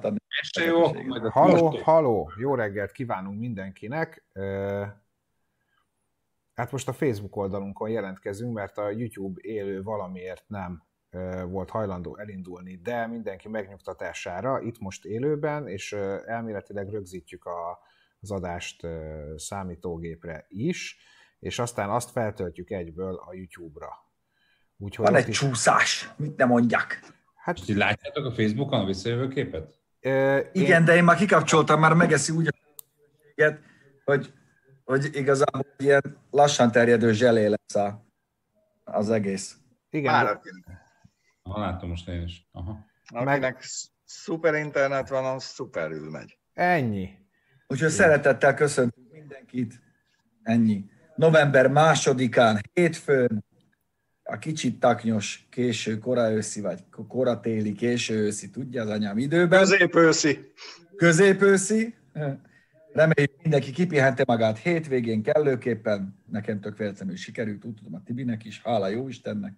adni. Este jó, majd Haló, most- haló, jó reggelt kívánunk mindenkinek. Hát most a Facebook oldalunkon jelentkezünk, mert a YouTube élő valamiért nem volt hajlandó elindulni, de mindenki megnyugtatására itt most élőben, és elméletileg rögzítjük a, az adást számítógépre is, és aztán azt feltöltjük egyből a YouTube-ra. Úgyhogy Van egy is- csúszás, mit ne mondjak. Hát, Most így látjátok a Facebookon a visszajövő képet? Ö, én- Igen, de én már kikapcsoltam, már megeszi úgy a hogy, hogy igazából ilyen lassan terjedő zselé lesz a, az egész. igen, Már látom most én is. Aha. akinek sz- szuper internet van, az szuperül megy. ennyi. Úgyhogy szeretettel köszöntünk mindenkit. Ennyi. November másodikán, hétfőn, a kicsit taknyos, késő, kora őszi, vagy kora téli, késő őszi, tudja az anyám időben. Középőszi. középőszi. Reméljük mindenki kipihente magát hétvégén kellőképpen. Nekem tök véletlenül sikerült, úgy tudom a Tibinek is, hála jó Istennek.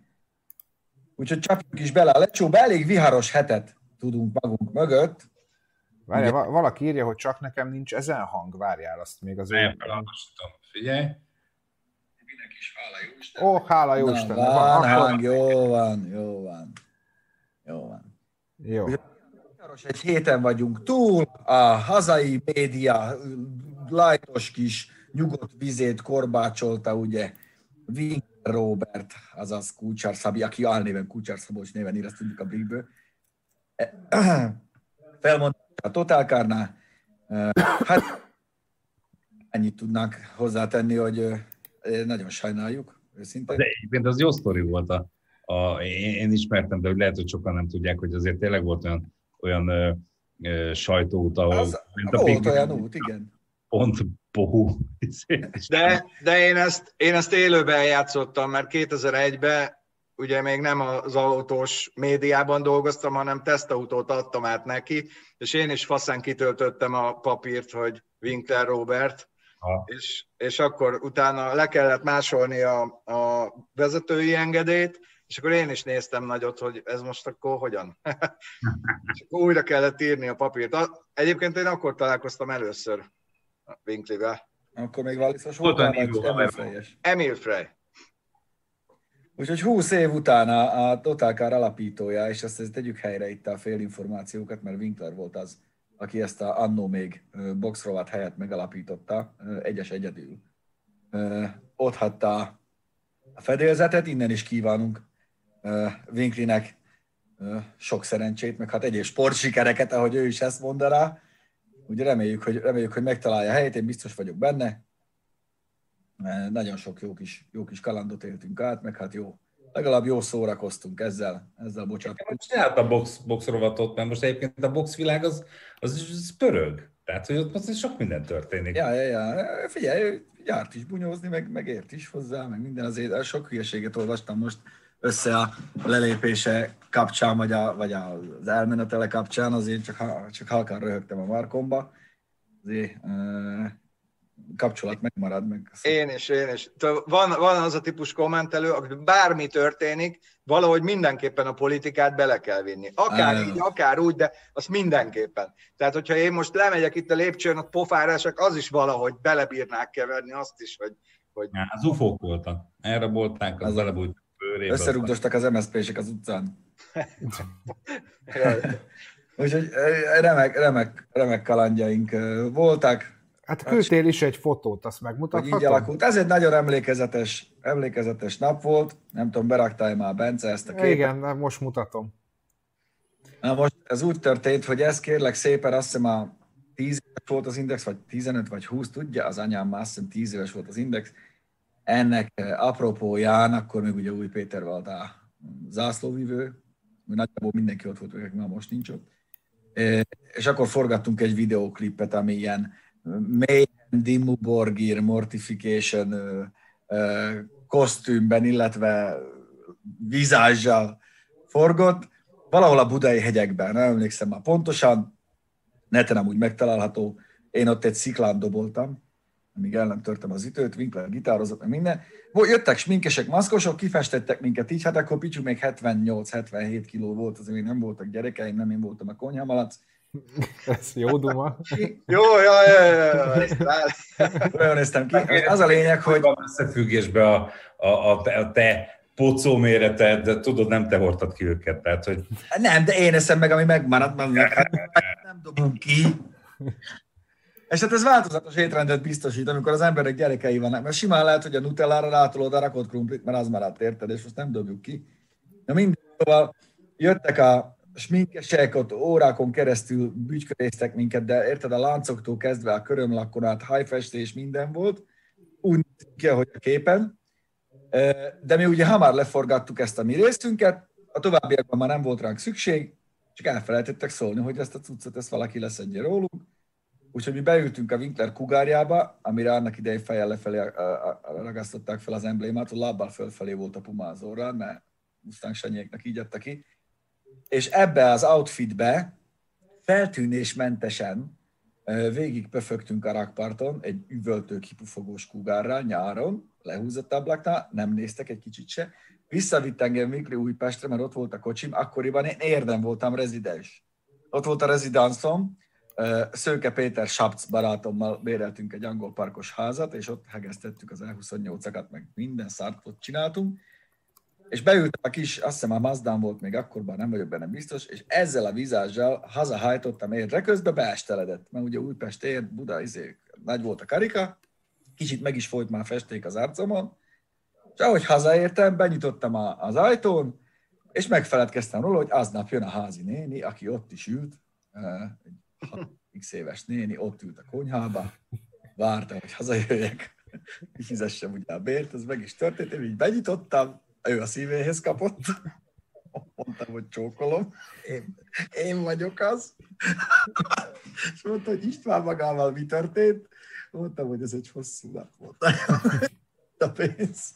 Úgyhogy csapjuk is bele a lecsóba. Elég viharos hetet tudunk magunk mögött. Várjál, valaki írja, hogy csak nekem nincs ezen hang, várjál azt még az Nem felolvastam. Figyelj. Is, hála jó Istennek. Ó, hála jó Na, Isten. van hang, jó van, jó van. Jó van. Jó. Viharos egy héten vagyunk túl, a hazai média lájtos kis nyugodt vizét korbácsolta, ugye, Winkler Robert, azaz Kucsár Szabi, aki álnéven Kucsár Szabolcs néven ír, ezt tudjuk a Brigből. Felmondta a Totálkárnál. Hát ennyit tudnánk hozzátenni, hogy ö, nagyon sajnáljuk, őszintén. De egyébként az jó sztori volt. A, a, én, én ismertem, de lehet, hogy sokan nem tudják, hogy azért tényleg volt olyan, olyan ö, ö, sajtóút, ahol Az, mint a volt olyan út, igen. pont bohú. De, de én, ezt, én ezt élőben játszottam, mert 2001-ben ugye még nem az autós médiában dolgoztam, hanem tesztautót adtam át neki, és én is faszán kitöltöttem a papírt, hogy Winkler Robert, És, és akkor utána le kellett másolni a, a vezetői engedélyt, és akkor én is néztem nagyot, hogy ez most akkor hogyan. és akkor újra kellett írni a papírt. Egyébként én akkor találkoztam először Winklivel. Akkor még Valiszos Volt voltál, olyan vagy idő, haver. Fejes? Emil Frey. Úgyhogy 20 év után a, a alapítója, és ezt, ezt tegyük helyre itt a félinformációkat, mert Winkler volt az, aki ezt a annó még boxrovat helyett megalapította, egyes egyedül. Ott hagyta a fedélzetet, innen is kívánunk Winklinek sok szerencsét, meg hát egyéb sportsikereket, ahogy ő is ezt mondaná. Ugye reméljük, hogy, reméljük, hogy megtalálja a helyét, én biztos vagyok benne. Nagyon sok jó kis, jó kis kalandot éltünk át, meg hát jó, legalább jó szórakoztunk ezzel, ezzel bocsánat. Most csinált a box, box rovatot, mert most egyébként a boxvilág az, az, az pörög. Tehát, hogy ott most sok minden történik. Ja, ja, ja. Figyelj, járt is bunyózni, meg, meg ért is hozzá, meg minden azért. Sok hülyeséget olvastam most össze a lelépése kapcsán, vagy, a, vagy az elmenetele kapcsán, azért csak, csak halkan röhögtem a markomba. Azért uh, kapcsolat megmarad, meg Én is, én is. Van, van az a típus kommentelő, aki bármi történik, valahogy mindenképpen a politikát bele kell vinni. Akár Á. így, akár úgy, de azt mindenképpen. Tehát, hogyha én most lemegyek itt a lépcsőn, ott pofára esek, az is valahogy belebírnák keverni azt is, hogy, hogy Ja, az ufók voltak. Erre volták, az Az- bőrébe. összerugdostak az MSZP-sek az utcán. Úgyhogy remek, remek, remek kalandjaink voltak. Hát küldtél is egy fotót, azt hogy így megmutathatom? alakult. Ez egy nagyon emlékezetes, emlékezetes nap volt. Nem tudom, beraktál már Bence ezt a képet. Igen, most mutatom. Na most ez úgy történt, hogy ez kérlek szépen, azt hiszem a 10 éves volt az index, vagy 15 vagy 20, tudja, az anyám már azt hiszem 10 éves volt az index. Ennek eh, apropóján, akkor még ugye Új Péter volt a zászlóvivő, mert nagyjából mindenki ott volt, meg már most nincs ott. Eh, És akkor forgattunk egy videóklipet, ami ilyen Mayhem, Dimmu Mortification ö, ö, kosztümben, illetve vizázsal forgott, valahol a budai hegyekben, nem emlékszem már pontosan, neten amúgy megtalálható, én ott egy sziklán doboltam, amíg el nem törtem az ütőt, Winkler gitározott, meg minden. Jöttek sminkesek, maszkosok, kifestettek minket így, hát akkor Picsú még 78-77 kiló volt, azért még nem voltak gyerekeim, nem én voltam a konyhamalac. Ez jó duma. Jó, jó, jó, jó, jó. Olyan néztem ki. Az a lényeg, hogy... Van összefüggésbe a, a, a, a te pocó méreted, de tudod, nem te hordtad ki őket, tehát, hogy... Nem, de én eszem meg, ami megmaradt, mert nem dobunk ki. És hát ez változatos étrendet biztosít, amikor az emberek gyerekei vannak. Mert simán lehet, hogy a nutellára rátolod a rakott krumplit, mert az maradt, érted, és most nem dobjuk ki. Na mindegy, szóval jöttek a sminkesek, ott órákon keresztül bütyköréztek minket, de érted, a láncoktól kezdve a körömlakon át hajfestés minden volt, úgy ki, ahogy a képen. De mi ugye hamar leforgattuk ezt a mi részünket, a továbbiakban már nem volt ránk szükség, csak elfelejtettek szólni, hogy ezt a cuccot ezt valaki leszedje rólunk. Úgyhogy mi beültünk a Winkler kugárjába, amire annak idején fejjel lefelé ragasztották fel az emblémát, a lábbal fölfelé volt a órán, mert Mustang Sanyéknak így adta ki. És ebbe az outfitbe feltűnésmentesen végig pöfögtünk a rakparton egy üvöltő kipufogós kugárral nyáron, lehúzott ablaknál, nem néztek egy kicsit se. Visszavitt engem Mikli Újpestre, mert ott volt a kocsim, akkoriban én érdem voltam rezidens. Ott volt a rezidanszom, Szőke Péter Sapc barátommal béreltünk egy angol parkos házat, és ott hegesztettük az E28-akat, meg minden szart ott csináltunk, és beültem a kis, azt hiszem a Mazdán volt még akkorban, nem vagyok benne biztos, és ezzel a vizással hazahajtottam érre, közben beesteledett, mert ugye Újpest ér, Buda, izé, nagy volt a karika, kicsit meg is folyt már festék az arcomon, és ahogy hazaértem, benyitottam a, az ajtón, és megfeledkeztem róla, hogy aznap jön a házi néni, aki ott is ült, egy x éves néni, ott ült a konyhába, várta, hogy hazajöjjek, fizessem ugye a bért, ez meg is történt, én így benyitottam, ő a szívéhez kapott, mondtam, hogy csókolom, én, én vagyok az, és mondta, hogy István magával mi történt, mondtam, hogy ez egy hosszú nap volt. a pénz.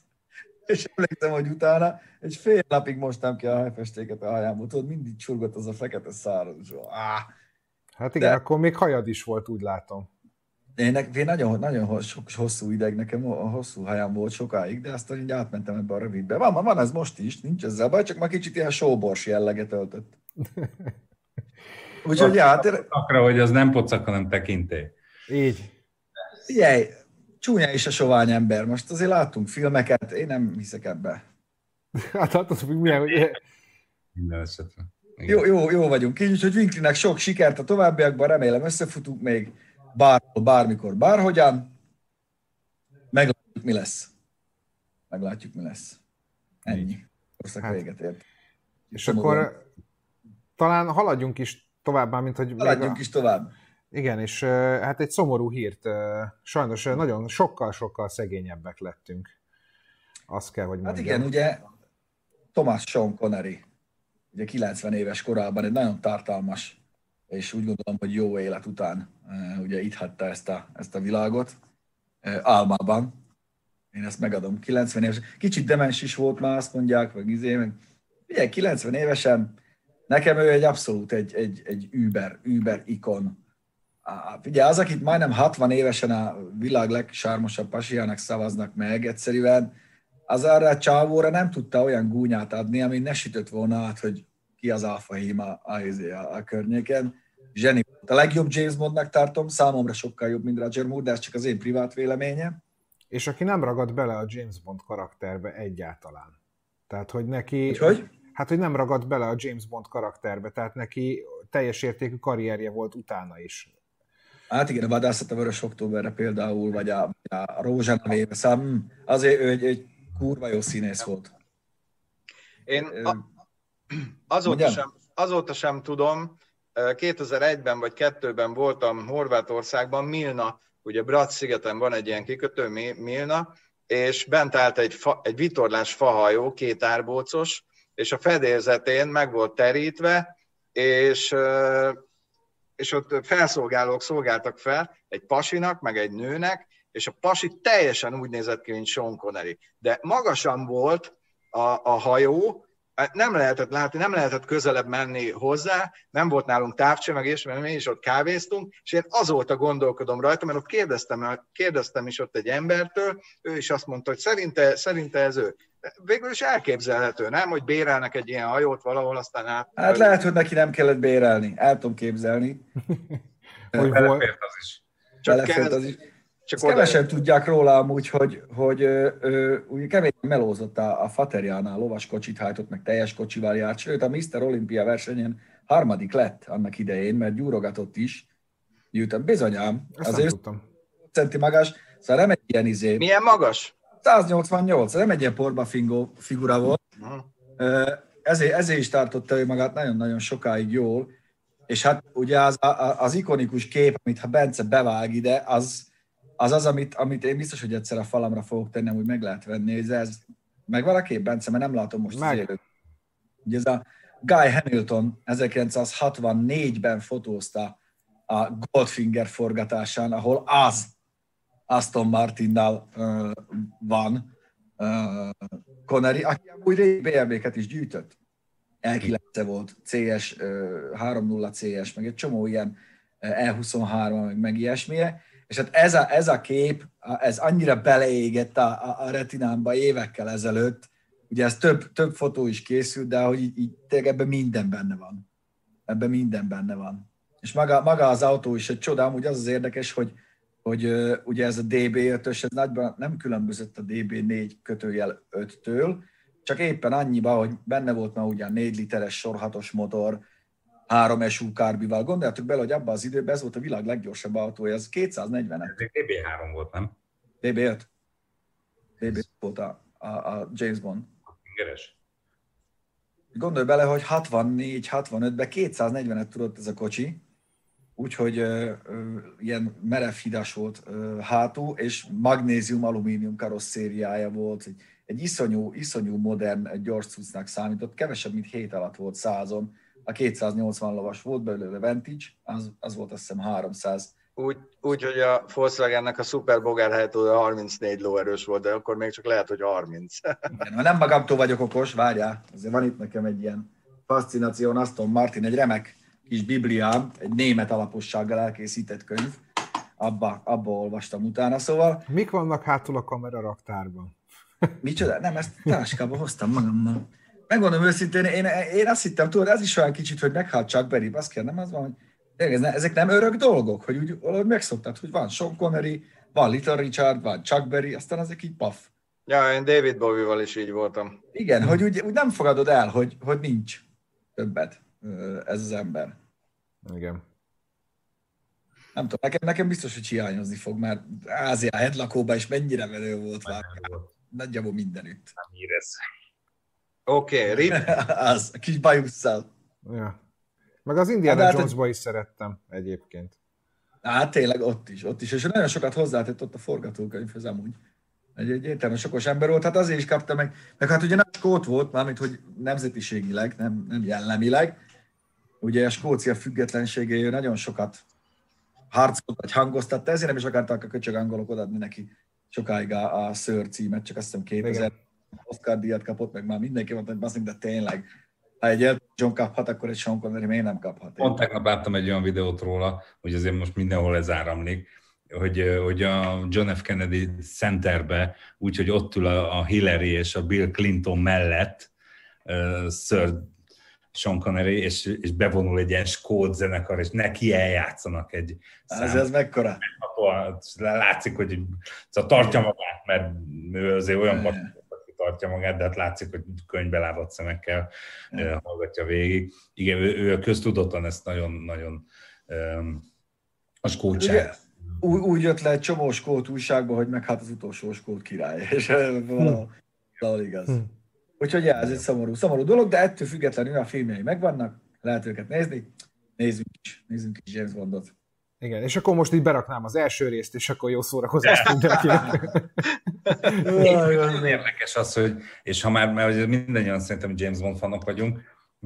És emlékszem, hogy utána egy fél napig mostam ki a hajfestéket a hajámból, tudod, mindig csurgott az a fekete száraz. Ah. Hát igen, De... akkor még hajad is volt, úgy látom. Én, én nagyon, nagyon sok, hosszú ideg, nekem a hosszú hajam volt sokáig, de aztán így átmentem ebbe a rövidbe. Van, van ez most is, nincs ezzel baj, csak már kicsit ilyen sóbors jelleget öltött. Úgyhogy hát... Akra, hogy az nem pocak, hanem tekintély. Így. Figyelj, csúnya is a sovány ember. Most azért láttunk filmeket, én nem hiszek ebbe. Hát attól hogy milyen, hogy... Minden esetre. Jó, jó, jó vagyunk így, úgyhogy Winklinek sok sikert a továbbiakban, remélem összefutunk még bárhol, bármikor, bárhogyan. Meglátjuk, mi lesz. Meglátjuk, mi lesz. Ennyi. Korszak hát, véget ért. És Tudom, akkor talán haladjunk is tovább, mint hogy... Haladjunk a... is tovább. Igen, és hát egy szomorú hírt, sajnos nagyon sokkal-sokkal szegényebbek lettünk. Azt kell, hogy mondjam. Hát igen, ugye Thomas Sean Connery, ugye 90 éves korában egy nagyon tartalmas, és úgy gondolom, hogy jó élet után ugye itt hagyta ezt a, ezt a világot, álmában. Én ezt megadom. 90 éves. Kicsit demens is volt már, azt mondják, vagy izé, meg ugye 90 évesen, nekem ő egy abszolút egy, egy, egy Uber, Uber ikon Ugye az, akit majdnem 60 évesen a világ legsármosabb pasiának szavaznak meg, egyszerűen az arra a csávóra nem tudta olyan gúnyát adni, ami ne sütött volna át, hogy ki az alfa híma a, a, a környéken. Zseni A legjobb James Bondnak tartom, számomra sokkal jobb, mint Roger Moore, de ez csak az én privát véleményem. És aki nem ragad bele a James Bond karakterbe egyáltalán. Tehát, hogy neki... Hogy, hogy? Hát, hogy nem ragad bele a James Bond karakterbe, tehát neki teljes értékű karrierje volt utána is. Hát igen, a vadászat a Vörös Októberre például, vagy a, a Rózsa nevébe, szóval azért ő egy, egy kurva jó színész volt. Én a, azóta, sem, azóta sem tudom, 2001-ben vagy 2002-ben voltam Horvátországban, Milna, ugye Brat szigeten van egy ilyen kikötő, Milna, és bent állt egy, fa, egy vitorlás fahajó, két árbócos, és a fedélzetén meg volt terítve, és és ott felszolgálók szolgáltak fel egy pasinak, meg egy nőnek, és a pasi teljesen úgy nézett ki, mint Sean Connery. De magasan volt a, a hajó, nem lehetett látni, nem lehetett közelebb menni hozzá, nem volt nálunk távcső, és mert mi is ott kávéztunk, és én azóta gondolkodom rajta, mert ott kérdeztem, kérdeztem is ott egy embertől, ő is azt mondta, hogy szerinte, szerinte ez ő. Végül is elképzelhető, nem? Hogy bérelnek egy ilyen hajót valahol, aztán át... Hát lehet, hogy neki nem kellett bérelni. El tudom képzelni. hogy belefért az is. Csak belefért az is. Csak oda... kevesen tudják róla amúgy, hogy, hogy ö, ö, ugye kemény melózott a, a Faterjánál, lovas kocsit hajtott, meg teljes kocsival járt, sőt a Mr. Olympia versenyen harmadik lett annak idején, mert gyúrogatott is. Gyűjtem, bizonyám. Ezt azért centi magas, szóval nem egy ilyen izé. Milyen magas? 188, nem egy ilyen porbafingó figura volt. Uh-huh. Ezért, ezért is tartotta ő magát nagyon-nagyon sokáig jól, és hát ugye az, az ikonikus kép, amit ha Bence bevág ide, az, az az, amit, amit én biztos, hogy egyszer a falamra fogok tenni, hogy meg lehet venni, ez, ez meg valaki, Bence, mert nem látom most meg. az élőt. Ugye ez a Guy Hamilton 1964-ben fotózta a Goldfinger forgatásán, ahol az Aston Martinnal uh, van uh, Connery, aki új BMW-ket is gyűjtött. L9 volt, CS, uh, 3.0 CS, meg egy csomó ilyen E23, meg, meg ilyesmije és hát ez a, ez a kép, ez annyira beleégett a, a, retinámba évekkel ezelőtt, ugye ez több, több fotó is készült, de hogy így, így tényleg ebben minden benne van. Ebben minden benne van. És maga, maga az autó is egy csoda, amúgy az az érdekes, hogy, hogy ugye ez a DB5-ös, ez nagyban nem különbözött a DB4 kötőjel 5-től, csak éppen annyiba, hogy benne volt ugye a 4 literes sorhatos motor, három SU kárbival. Gondoljátok bele, hogy abban az időben ez volt a világ leggyorsabb autója, ez 240 Ez DB3 volt, nem? DB5. DB5 volt a, a, a James Bond. Ingeres. Gondolj bele, hogy 64-65-ben 240-et tudott ez a kocsi, úgyhogy ö, ö, ilyen merev hidas volt ö, hátul, és magnézium-alumínium karosszériája volt, egy, egy iszonyú, iszonyú modern gyors cuccnak számított, kevesebb, mint hét alatt volt százon, a 280 lovas volt belőle Vantage, az, az volt azt hiszem 300. Úgy, úgy hogy a Volkswagennek a Super Bogár helyett 34 lóerős volt, de akkor még csak lehet, hogy 30. Igen, ha nem magamtól vagyok okos, várjál, azért van itt nekem egy ilyen fascináció, Aston Martin, egy remek kis bibliám, egy német alapossággal elkészített könyv, abba, abba olvastam utána, szóval... Mik vannak hátul a kamera raktárban? Micsoda? Nem, ezt táskába hoztam magammal megmondom őszintén, én, én azt hittem, tudod, ez is olyan kicsit, hogy meghalt Chuck Berry, azt kell, nem az van, hogy ezek nem örök dolgok, hogy úgy valahogy megszoktad, hogy van Sean Connery, van Little Richard, van Chuck Berry, aztán ezek így paf. Ja, én David Bowie-val is így voltam. Igen, hogy úgy, úgy nem fogadod el, hogy, hogy nincs többet ez az ember. Igen. Nem tudom, nekem, nekem biztos, hogy hiányozni fog, mert Ázia headlakóban is mennyire menő volt már. Nagyjából mindenütt. Nem érez. Oké, okay, Rip. az, a kis bajusszal. Ja. Meg az Indiana hát, Jones-ba is szerettem egyébként. Hát tényleg ott is, ott is. És nagyon sokat hozzátett ott a forgatókönyvhöz amúgy. Egy, egy értelmes okos ember volt, hát azért is kapta meg, meg hát ugye nem skót volt, mármint hogy nemzetiségileg, nem, nem jellemileg. Ugye a Skócia függetlenségéért nagyon sokat harcolt, vagy hangoztatta, ezért nem is akarták a köcsög angolok odaadni neki sokáig a, a szőr címet, csak azt hiszem 2000 Igen. Oscar díjat kapott, meg már mindenki mondta, hogy baszik, de tényleg, ha egy Elton John kaphat, akkor egy Sean Connery miért nem kaphat? Pont tegnap láttam egy olyan videót róla, hogy azért most mindenhol ez áramlik, hogy, hogy a John F. Kennedy Centerbe, úgyhogy ott ül a Hillary és a Bill Clinton mellett uh, Sir Sean Connery, és, és bevonul egy ilyen skót zenekar, és neki eljátszanak egy Ez, ez mekkora? Látszik, hogy szóval tartja magát, mert ő azért olyan tartja magát, de hát látszik, hogy könyvbe lábadt szemekkel mm. hallgatja végig. Igen, ő, ő köztudottan ezt nagyon-nagyon a skótság. Úgy, úgy jött le egy csomó skót újságba, hogy meg hát az utolsó skót király, és valahol, valahol igaz. Hmm. Úgyhogy ja, ez egy szomorú, szomorú dolog, de ettől függetlenül a filmjei megvannak, lehet őket nézni. Nézzünk is, nézzünk is James Bondot. Igen, és akkor most így beraknám az első részt, és akkor jó szórakozást mindenkinek. Nagyon érdekes az, hogy, és ha már, mert mindannyian szerintem James Bond fanok vagyunk,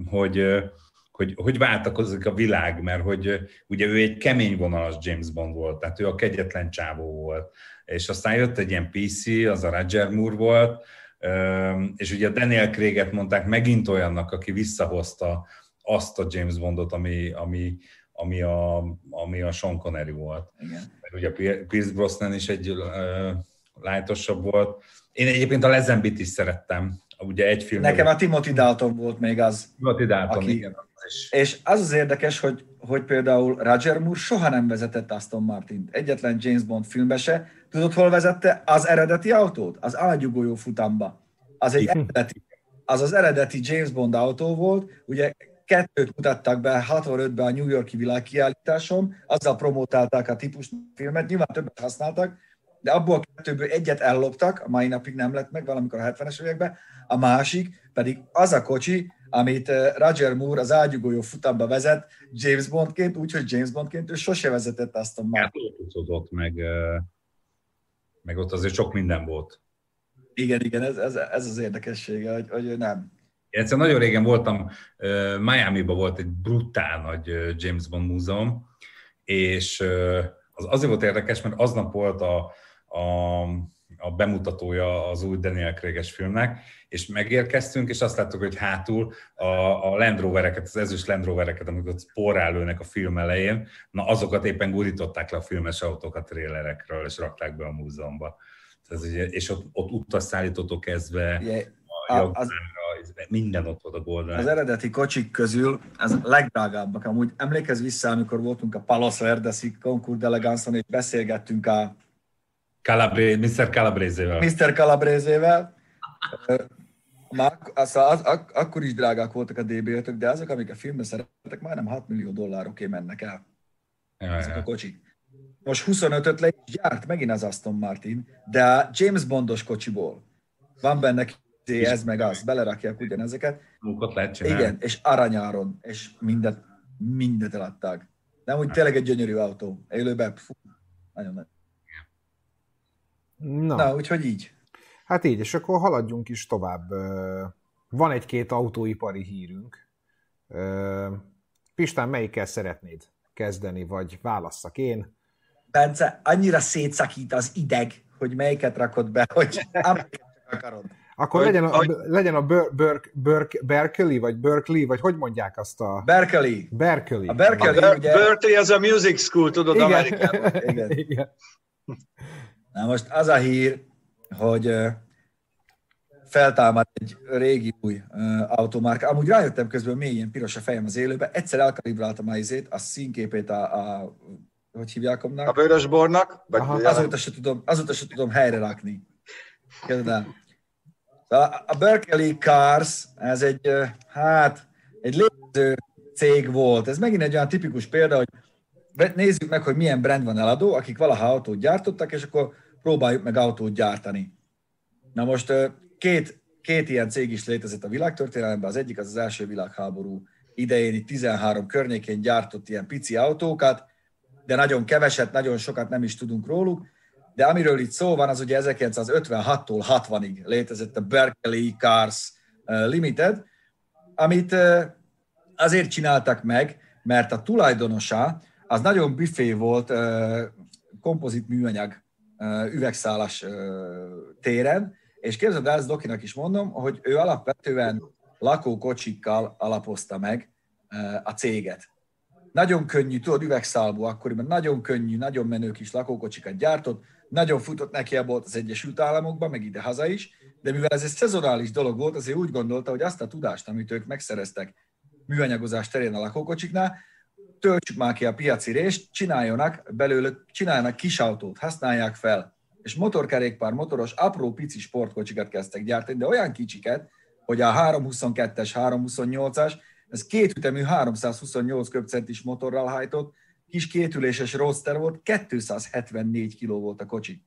hogy, hogy, hogy váltakozik a világ, mert hogy ugye ő egy kemény vonalas James Bond volt, tehát ő a kegyetlen csávó volt. És aztán jött egy ilyen PC, az a Roger Moore volt, és ugye Daniel Craig-et mondták megint olyannak, aki visszahozta azt a James Bondot, ami, ami, ami, a, ami a Sean Connery volt. Igen. Mert ugye Pierce Brosnan is egy lájtosabb volt. Én egyébként a Lezembit is szerettem. Ugye egy film. Nekem a Timothy Dalton volt még az. Timothy Dalton, aki, igen. És az az érdekes, hogy, hogy például Roger Moore soha nem vezetett Aston Martin-t. Egyetlen James Bond filmbe se. Tudod, hol vezette az eredeti autót? Az ágyugójó futamba. Az egy eredeti, az az eredeti James Bond autó volt, ugye kettőt mutattak be 65-ben a New Yorki világkiállításon, azzal promotálták a típus filmet, nyilván többet használtak, de abból a kettőből egyet elloptak, a mai napig nem lett meg, valamikor a 70-es években, a másik pedig az a kocsi, amit eh, Roger Moore az ágyugójó futamba vezet James Bondként, úgyhogy James Bondként ő sose vezetett azt a már. ott meg, eh, meg ott azért sok minden volt. Igen, igen, ez, ez, ez az érdekessége, hogy, hogy nem. Egyszer nagyon régen voltam, Miami-ban volt egy brutál nagy James Bond múzeum, és az azért volt érdekes, mert aznap volt a, a, a bemutatója az új Daniel craig filmnek, és megérkeztünk, és azt láttuk, hogy hátul a, a Land Rovereket, az ezüst Land Rovereket, amikor porrá a film elején, na azokat éppen gurították le a filmes autókat a trélerekről, és rakták be a múzeumba. Ez ugye, és ott, ott utasszállítótól kezdve yeah. a, a az, minden ott volt a Golden. Az eredeti kocsik közül az a legdrágábbak. Amúgy emlékezz vissza, amikor voltunk a Palos Verdesi Concours d'Elegance-on, és beszélgettünk a Calabré, Mr. Calabrézével. Mr. Calabrézével. Már, az, az, az, akkor is drágák voltak a db de azok, amik a filmben szerettek, majdnem 6 millió dollároké mennek el. Ja, ezek a kocsik. Most 25-öt le is gyárt, megint az Aston Martin, de a James Bondos kocsiból van benne ez meg az, belerakják ugyanezeket. Munkat lehet csinálni. Igen, és aranyáron, és mindet, mindet eladták. Nem úgy tényleg egy gyönyörű autó. Élőben, fú, nagyon nagy. Na. Na, úgyhogy így. Hát így, és akkor haladjunk is tovább. Van egy-két autóipari hírünk. Pistán, melyikkel szeretnéd kezdeni, vagy válasszak én? Bence, annyira szétszakít az ideg, hogy melyiket rakod be, hogy akarod. Akkor hogy, legyen a, hogy... legyen a Ber, Ber, Ber, Berkeley, vagy Berkeley, vagy hogy mondják azt a... Berkeley. Berkeley. A Berkeley, a Ber- ugye... Berkeley az a music school, tudod, Igen. Amerikában. Igen. Igen. Na most az a hír, hogy feltámad egy régi új automárka. Amúgy rájöttem közben, mély ilyen piros a fejem az élőbe. Egyszer elkalibráltam a izét, a színképét a, a hogy hívják omnak? A vörösbornak? azóta, se tudom, azóta se tudom helyre rakni. Kérdez a Berkeley Cars, ez egy, hát, egy létező cég volt. Ez megint egy olyan tipikus példa, hogy nézzük meg, hogy milyen brand van eladó, akik valaha autót gyártottak, és akkor próbáljuk meg autót gyártani. Na most két, két ilyen cég is létezett a világtörténelemben, az egyik az az első világháború idején, itt 13 környékén gyártott ilyen pici autókat, de nagyon keveset, nagyon sokat nem is tudunk róluk, de amiről itt szó van, az ugye 1956-tól 60-ig létezett a Berkeley Cars Limited, amit azért csináltak meg, mert a tulajdonosa az nagyon büfé volt kompozit műanyag üvegszálas téren, és képzeld el, ezt Dokinak is mondom, hogy ő alapvetően lakókocsikkal alapozta meg a céget. Nagyon könnyű, tudod, üvegszálból akkoriban, nagyon könnyű, nagyon menő kis lakókocsikat gyártott, nagyon futott neki a bolt az Egyesült Államokban, meg ide haza is, de mivel ez egy szezonális dolog volt, azért úgy gondolta, hogy azt a tudást, amit ők megszereztek műanyagozás terén a lakókocsiknál, töltsük már ki a piaci részt, csináljanak belőle, csináljanak kis autót, használják fel, és motorkerékpár, motoros, apró pici sportkocsikat kezdtek gyártani, de olyan kicsiket, hogy a 322-es, 328-as, ez két ütemű 328 köbcentis motorral hajtott, kis kétüléses roster volt, 274 kg volt a kocsi.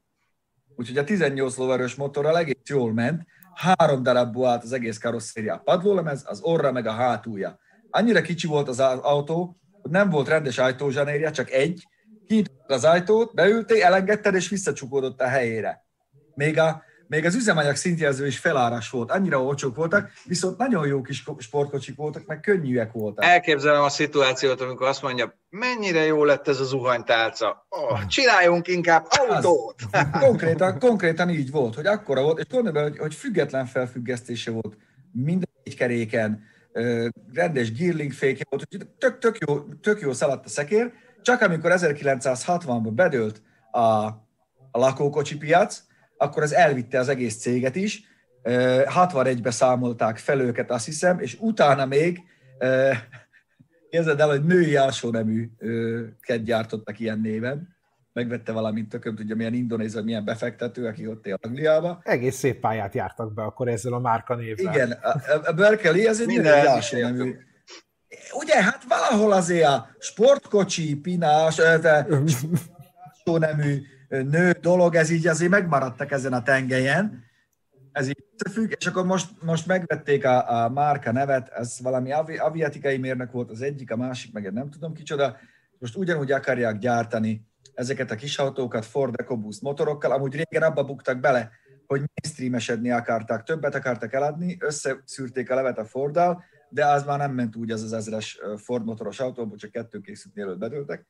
Úgyhogy a 18 lóerős motorral egész jól ment, három darabból állt az egész karosszériá. Padlólemez, az orra meg a hátulja. Annyira kicsi volt az autó, nem volt rendes ajtózsanérja, csak egy, kinyitottad az ajtót, beültél, elengedted és visszacsukódott a helyére. Még a még az üzemanyag szintjelző is feláras volt, annyira olcsók voltak, viszont nagyon jó kis sportkocsik voltak, meg könnyűek voltak. Elképzelem a szituációt, amikor azt mondja, mennyire jó lett ez a zuhanytálca. Oh, csináljunk inkább autót! Az, konkrétan, konkrétan így volt, hogy akkora volt, és gondolj hogy, hogy független felfüggesztése volt minden egy keréken, rendes gearling fékje volt, hogy tök, tök, jó, tök jó szaladt a szekér, csak amikor 1960-ban bedőlt a, a lakókocsi piac, akkor ez elvitte az egész céget is, 61-be számolták fel őket, azt hiszem, és utána még képzeld el, hogy női neműket gyártottak ilyen néven, megvette valamint tököm, tudja, milyen indonéz, vagy milyen befektető, aki ott él Angliába. Egész szép pályát jártak be akkor ezzel a márka névvel. Igen, a, a Berkeley, ez egy női nemű. Ugye, hát valahol azért a sportkocsi, pinás, nemű nő dolog, ez így azért megmaradtak ezen a tengelyen. Ez így összefügg, és akkor most, most megvették a, a márka nevet, ez valami avi, aviatikai mérnök volt az egyik, a másik, meg nem tudom kicsoda, most ugyanúgy akarják gyártani ezeket a kis autókat Ford EcoBoost motorokkal, amúgy régen abba buktak bele, hogy mainstreamesedni akarták, többet akartak eladni, összeszűrték a levet a Forddal, de az már nem ment úgy az az ezres Ford motoros autóból, csak kettő készült mielőtt bedőltek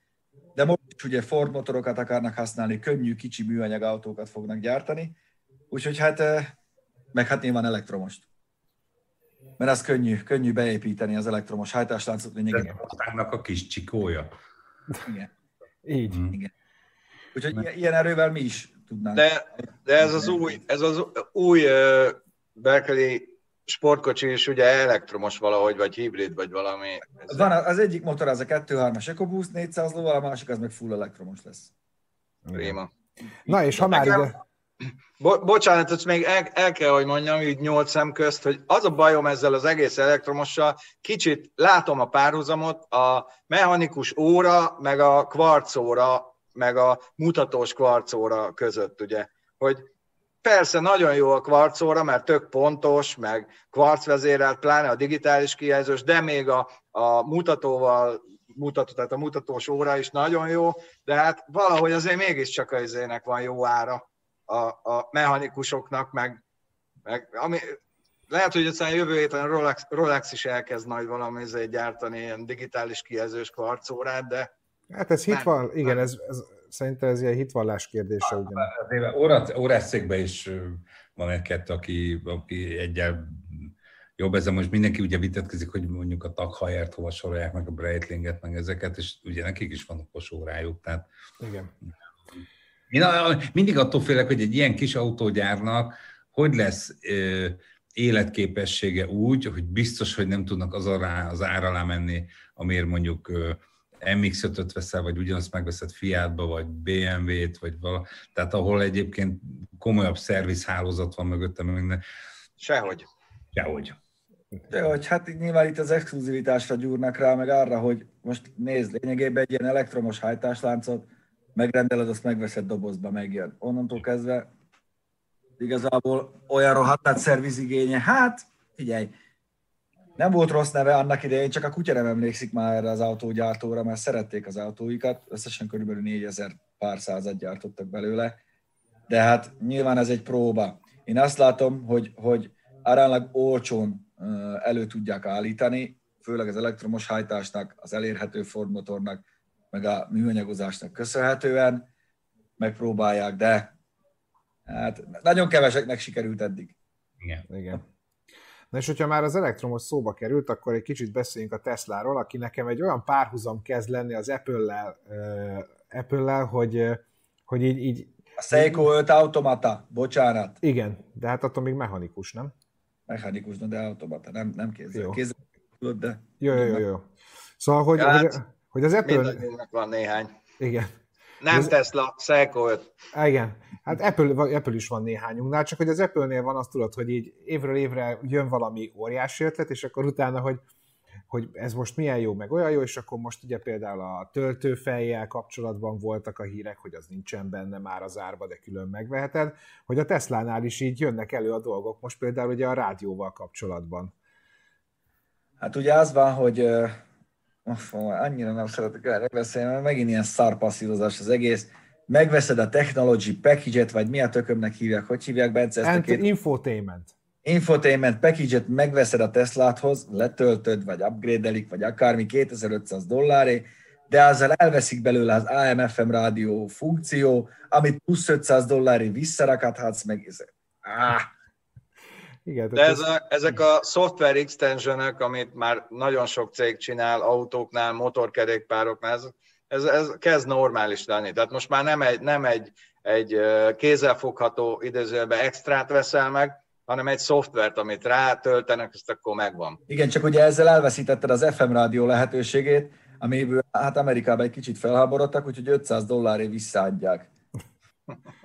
de most is ugye Ford motorokat akarnak használni, könnyű, kicsi műanyag autókat fognak gyártani, úgyhogy hát, meg hát nyilván elektromost. Mert az könnyű, könnyű beépíteni az elektromos hajtásláncot lényegében. Aztánnak a kis csikója. Igen. Így. Mm. Igen. Úgyhogy ilyen erővel mi is tudnánk. De, de ez az új, ez az új uh, Berkeley sportkocsi is ugye elektromos valahogy, vagy hibrid, vagy valami. Van, az egyik motor az a 2.3-as EcoBoost 400 lóval, a másik az meg full elektromos lesz. Prima. Na és ha már ide... Bo- bocsánat, ezt még el, el kell, hogy mondjam, így nyolc szem közt, hogy az a bajom ezzel az egész elektromossal, kicsit látom a párhuzamot, a mechanikus óra, meg a kvarcóra, meg a mutatós kvarcóra között, ugye, hogy Persze, nagyon jó a kvarcóra, mert tök pontos, meg kvarcvezérelt, pláne a digitális kijelzős, de még a, a mutatóval, mutató, tehát a mutatós óra is nagyon jó, de hát valahogy azért mégiscsak az izének van jó ára a, a mechanikusoknak, meg, meg ami, lehet, hogy aztán jövő héten a Rolex, Rolex is elkezd majd valami gyártani ilyen digitális kijelzős kvarcórát, de Hát ez hit van, igen, ez, ez, szerintem ez ilyen hitvallás kérdése. Ugyan. Órászékben is van egy-kettő, aki, aki egyel jobb ezzel most mindenki ugye vitatkozik, hogy mondjuk a taghajert hova sorolják, meg a Breitlinget, meg ezeket, és ugye nekik is van okos órájuk, tehát... Igen. Én mindig attól félek, hogy egy ilyen kis autógyárnak hogy lesz ö, életképessége úgy, hogy biztos, hogy nem tudnak az, ará, az ára alá menni, amiért mondjuk ö, MX-5-öt veszel, vagy ugyanazt megveszed Fiatba, vagy BMW-t, vagy vala, tehát ahol egyébként komolyabb szervizhálózat van mögötte, minden. Sehogy. Sehogy. De hogy hát nyilván itt az exkluzivitásra gyúrnak rá, meg arra, hogy most nézd, lényegében egy ilyen elektromos hajtásláncot megrendeled, azt megveszed dobozba, megjön. Onnantól kezdve igazából olyan rohadt szervizigénye, hát figyelj, nem volt rossz neve annak idején, csak a kutya nem emlékszik már erre az autógyártóra, mert szerették az autóikat, összesen körülbelül 4000 pár százat gyártottak belőle, de hát nyilván ez egy próba. Én azt látom, hogy, hogy aránylag olcsón elő tudják állítani, főleg az elektromos hajtásnak, az elérhető Ford motornak, meg a műanyagozásnak köszönhetően megpróbálják, de hát nagyon keveseknek sikerült eddig. Igen. Igen. Na és hogyha már az elektromos szóba került, akkor egy kicsit beszéljünk a Tesláról, aki nekem egy olyan párhuzam kezd lenni az Apple-lel, uh, Apple-lel hogy, hogy így, így... A Seiko 5 automata, bocsánat. Igen, de hát attól még mechanikus, nem? Mechanikus, de automata, nem, nem kézzel. Jó. Kézzel de... Jó, jó, jó, jó. Szóval, hogy, ja, hogy, hát, hogy az Apple... Mindannyiunknak van néhány. Igen. Nem ez... Tesla, Seiko 5. Igen. Hát Apple, Apple is van néhányunknál, csak hogy az Apple-nél van azt tudod, hogy így évről évre jön valami óriási ötlet, és akkor utána, hogy, hogy ez most milyen jó, meg olyan jó, és akkor most ugye például a töltőfejjel kapcsolatban voltak a hírek, hogy az nincsen benne már az árba, de külön megveheted, hogy a Teslánál is így jönnek elő a dolgok, most például ugye a rádióval kapcsolatban. Hát ugye az van, hogy annyira nem szeretek erre beszélni, mert megint ilyen szarpasszírozás az egész, megveszed a technology package-et, vagy mi a tökömnek hívják, hogy hívják, Bence? Ezt a két Infotainment. infotainment package-et megveszed a Tesláthoz, letöltöd, vagy upgrade vagy akármi 2500 dolláré, de azzal elveszik belőle az AM-FM rádió funkció, amit plusz 500 dolláré visszarakadhatsz, meg. Ah, Igen, De ez a, ezek a software extensionök, amit már nagyon sok cég csinál, autóknál, motorkerékpároknál, ez, ez, ez kezd normális lenni. Tehát most már nem egy, nem egy, egy kézzelfogható idézőjelben extrát veszel meg, hanem egy szoftvert, amit rátöltenek, ezt akkor megvan. igen, csak ugye ezzel elveszítetted az FM rádió lehetőségét, amiből hát Amerikában egy kicsit felháborodtak, úgyhogy 500 dolláré visszaadják.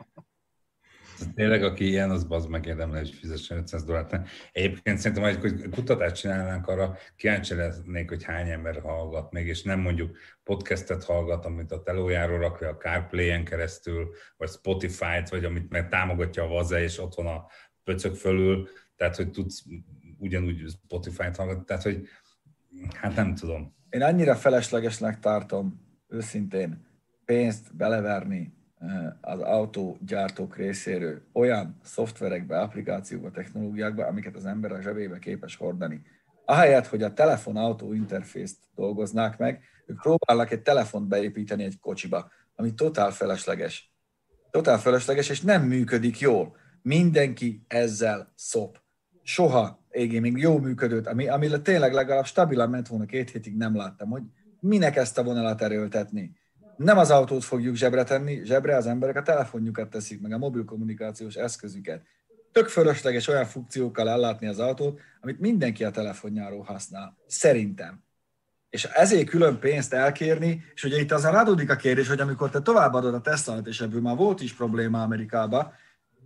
Tényleg, aki ilyen, az bazd megérdemel, hogy fizessen 500 dollárt. Egyébként szerintem, hogy kutatást csinálnánk arra, kíváncsi lennék, hogy hány ember hallgat még, és nem mondjuk podcastet hallgat, amit a telójáról rakja a CarPlay-en keresztül, vagy Spotify-t, vagy amit meg támogatja a Vaze, és ott van a pöcök fölül, tehát, hogy tudsz ugyanúgy Spotify-t hallgatni, tehát, hogy hát nem tudom. Én annyira feleslegesnek tartom, őszintén, pénzt beleverni az autógyártók részéről olyan szoftverekbe, applikációkba, technológiákba, amiket az ember a zsebébe képes hordani. Ahelyett, hogy a telefon-autó interfészt dolgoznák meg, ők próbálnak egy telefont beépíteni egy kocsiba, ami totál felesleges. Totál felesleges, és nem működik jól. Mindenki ezzel szop. Soha égé még jó működőt, ami, ami tényleg legalább stabilan ment volna két hétig, nem láttam, hogy minek ezt a vonalat erőltetni. Nem az autót fogjuk zsebre tenni, zsebre az emberek a telefonjukat teszik, meg a mobil kommunikációs eszközüket. Tök fölösleges olyan funkciókkal ellátni az autót, amit mindenki a telefonjáról használ. Szerintem. És ezért külön pénzt elkérni, és ugye itt azon adódik a kérdés, hogy amikor te továbbadod a Teslát, és ebből már volt is probléma Amerikában,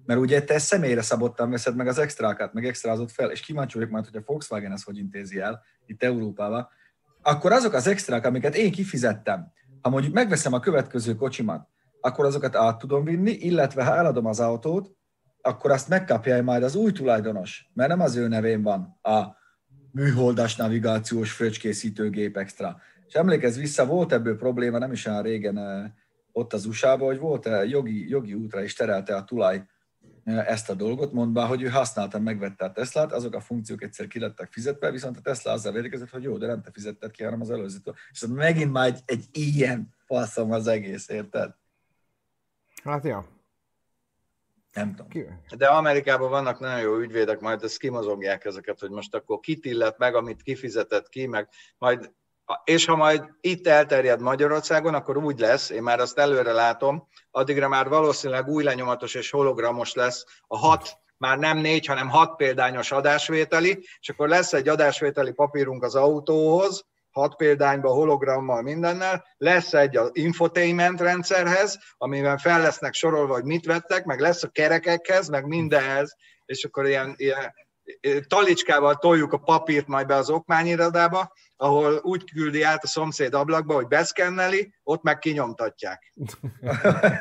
mert ugye te személyre szabottan veszed meg az extrákat, meg extrázott fel, és kíváncsi vagyok majd, hogy a Volkswagen ezt hogy intézi el itt Európában, akkor azok az extrák, amiket én kifizettem, ha mondjuk megveszem a következő kocsimat, akkor azokat át tudom vinni, illetve ha eladom az autót, akkor azt megkapja majd az új tulajdonos, mert nem az ő nevén van a műholdas navigációs fröccskészítőgép extra. És emlékezz vissza, volt ebből probléma nem is olyan régen eh, ott az USA-ban, hogy volt eh, jogi, jogi útra és terelte a tulaj ezt a dolgot, mondva, hogy ő használta, megvette a Teslát, azok a funkciók egyszer ki lettek fizetve, viszont a Tesla azzal védekezett, hogy jó, de nem te fizetted ki, hanem az előzőtől. És ez megint már egy, egy ilyen faszom az egész, érted? Hát ja. Nem tudom. De Amerikában vannak nagyon jó ügyvédek, majd ezt kimozogják ezeket, hogy most akkor kit illet meg, amit kifizetett ki, meg majd, és ha majd itt elterjed Magyarországon, akkor úgy lesz, én már azt előre látom, addigra már valószínűleg új lenyomatos és hologramos lesz a hat már nem négy, hanem hat példányos adásvételi, és akkor lesz egy adásvételi papírunk az autóhoz, hat példányba, hologrammal, mindennel, lesz egy az infotainment rendszerhez, amiben fel lesznek sorolva, hogy mit vettek, meg lesz a kerekekhez, meg mindenhez, és akkor ilyen, ilyen talicskával toljuk a papírt majd be az okmányirodába, ahol úgy küldi át a szomszéd ablakba, hogy beszkenneli, ott meg kinyomtatják.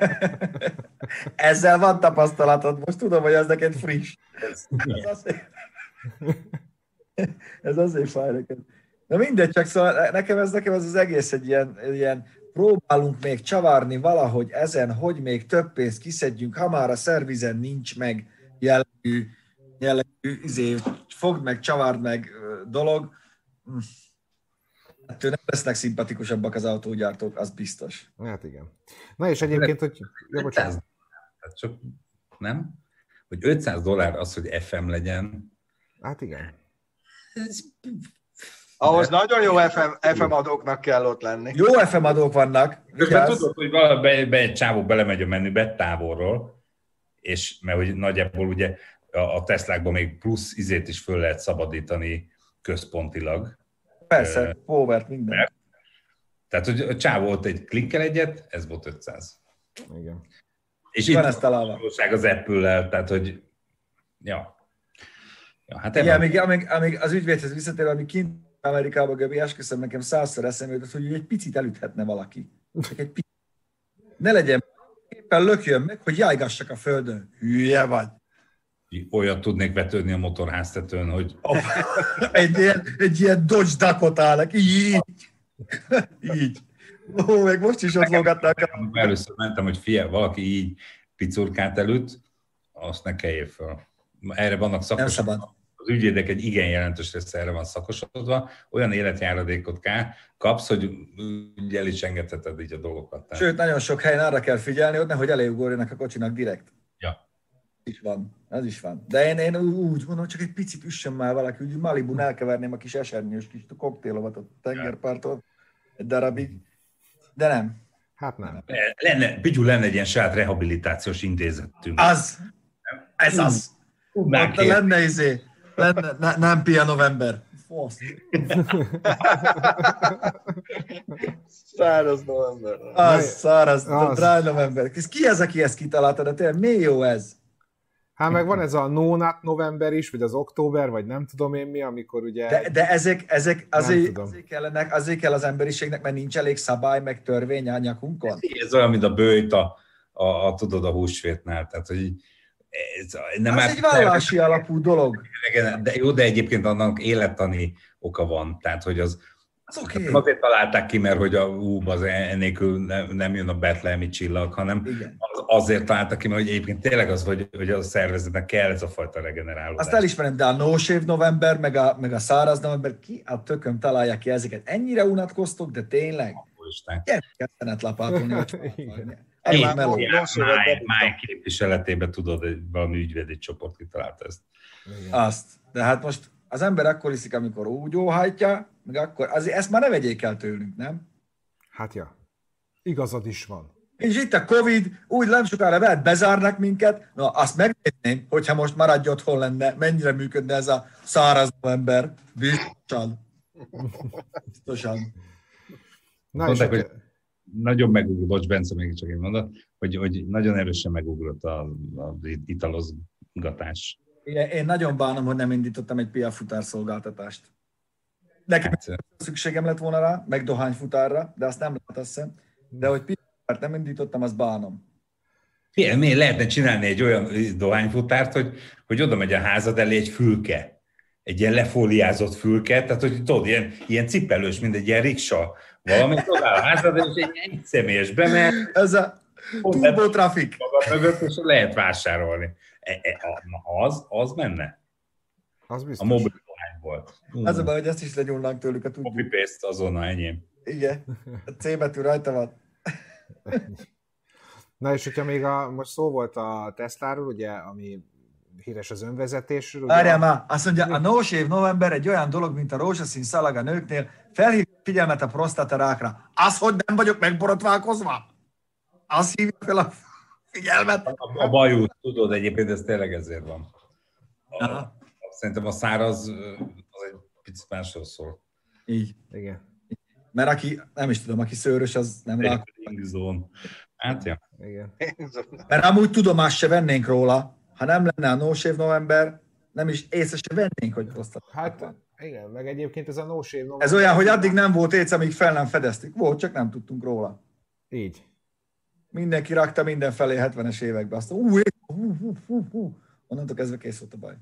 Ezzel van tapasztalatod, most tudom, hogy ez neked friss. Ez, ez azért, ez azért fáj neked. Na mindegy, csak szóval nekem ez, nekem ez az egész egy ilyen, ilyen próbálunk még csavarni valahogy ezen, hogy még több pénzt kiszedjünk, ha már a szervizen nincs meg jellegű, jellegű izé, fogd meg, csavard meg dolog. Ettől nem lesznek szimpatikusabbak az autógyártók, az biztos. Hát igen. Na és egyébként, hogy... Ja, 500 bocsánat. Tehát csak, nem? Hogy 500 dollár az, hogy FM legyen, Hát igen. ez Ahhoz nagyon jó FM, FM adóknak kell ott lenni. Jó FM adók vannak, Közben vigyázz. tudod, hogy valami be, be, egy csávó belemegy a menübe távolról, és mert hogy nagyjából ugye a, a Teslákban még plusz izét is föl lehet szabadítani központilag. Persze, povert minden. Tehát, hogy a csávó ott egy klikkel egyet, ez volt 500. Igen. És Van itt ez találva. valóság az Apple-lel, tehát, hogy ja. ja hát Igen, amíg, amíg, amíg az ügyvédhez visszatérve, amíg kint Amerikában, Göbi, esküszöm, nekem százszor eszembe jutott, hogy egy picit elüthetne valaki. Csak egy picit. Ne legyen, éppen lökjön meg, hogy jajgassak a földön. Hülye vagy. Olyat tudnék vetődni a motorháztetőn, hogy Egy ilyen, egy ilyen Dodge Dakota-nak, így. így. Ó, meg most is ott lógatták. Amikor Először mentem, hogy fia, valaki így picurkát előtt, azt ne kelljél fel. Erre vannak szakosodva. Az ügyvédek egy igen jelentős része erre van szakosodva. Olyan életjáradékot ká, kapsz, hogy el is engedheted így a dolgokat. Sőt, nagyon sok helyen arra kell figyelni, hogy nehogy eléugorjanak a kocsinak direkt. Is van, ez is van. De én, én úgy mondom, csak egy picit üssön már valaki, úgy Malibun elkeverném a kis esernyős kis koktélomat a tengerparton egy darabig. De nem. Hát nem. Lenne, Pityú lenne egy ilyen saját rehabilitációs intézetünk. Az! Ez az! Tudnánk kérni. lenne izé, lenne, ne, nem Pia November. Száraz november. Az, száraz, Az. dry November. Ez ki ez, aki ezt kitalálta, de tényleg mi jó ez? Hát meg van ez a no nut november is, vagy az október, vagy nem tudom én mi, amikor ugye... De, de ezek, ezek azért, azért, kellenek, azért kell az emberiségnek, mert nincs elég szabály, meg törvény a nyakunkon. Ez olyan, mint a bőjt a, a, a tudod, a húsvétnál. Tehát, hogy ez, nem Ez egy vállalási alapú dolog. De jó, de egyébként annak élettani oka van. Tehát, hogy az, Az oké. nem azért találták ki, mert hogy a ú, az ennélkül nem, nem jön a betlehemi csillag, hanem Igen. az, azért találták ki, mert hogy egyébként tényleg az, hogy, hogy a szervezetnek kell ez a fajta regenerálódás. Azt elismerem, de a no shave november, meg a, meg a száraz november, ki a tököm találja ki ezeket? Ennyire unatkoztok, de tényleg? Isten. Szenet lapátolni, máj képviseletében tudod, hogy valami ügyvédi csoport kitalálta ezt. Igen. Azt. De hát most az ember akkor iszik, amikor úgy óhajtja, meg akkor, azért ezt már ne vegyék el tőlünk, nem? Hát ja. Igazad is van. És itt a Covid, úgy nem sokára veled bezárnak minket, na azt megnézném, hogyha most maradj otthon lenne, mennyire működne ez a száraz november. Biztosan. Biztosan. Na Mondták, hogy nagyon megugrott, bocs, Bence, még csak egy mondat, hogy, hogy nagyon erősen megugrott a, a italozgatás. Én, én nagyon bánom, hogy nem indítottam egy piafutár szolgáltatást. Nekem Hát, szükségem lett volna rá, meg dohányfutárra, de azt nem lehet azt hiszem. De hogy piafutárt nem indítottam, azt bánom. Figyelj, mi lehetne csinálni egy olyan dohányfutárt, hogy, hogy oda megy a házad elé egy fülke. Egy ilyen lefóliázott fülke, tehát hogy tudod, ilyen, ilyen cipelős, mint egy ilyen riksa. Valamit oda a házad, és egy, egy személyes bemegy, Ez a turbo traffic. maga mögött, és lehet vásárolni. E, e, a- az, az menne. az A biztos. mobil volt. Az a baj, hogy ezt is legyúlnánk tőlük a tudjuk. Copy-paste azonnal enyém. Igen. A C betű rajta van. Na és hogyha még a, most szó volt a Tesláról, ugye, ami híres az önvezetésről. Várjál már, azt mondja, a no shave november egy olyan dolog, mint a rózsaszín szalag a nőknél, felhív figyelmet a prostata rákra. Az, hogy nem vagyok megborotválkozva? Az hívja fel a figyelmet. A, a bajú, tudod, egyébként ez tényleg ezért van. A, Aha. Szerintem a száraz az egy picit másról szól. Így. Igen, Mert aki, nem is tudom, aki szőrös, az nem zone. Hát, ja. igen. Mert amúgy tudomást se vennénk róla, ha nem lenne a no shave november, nem is észre se vennénk, hogy prostata. Hát igen, meg egyébként ez a no shave november- Ez olyan, hogy addig nem volt éc, amíg fel nem fedeztük. Volt, csak nem tudtunk róla. Így. Mindenki rakta mindenfelé 70-es években. Azt ú, hú, hú, hú, hú. Onnantól kezdve kész volt a baj.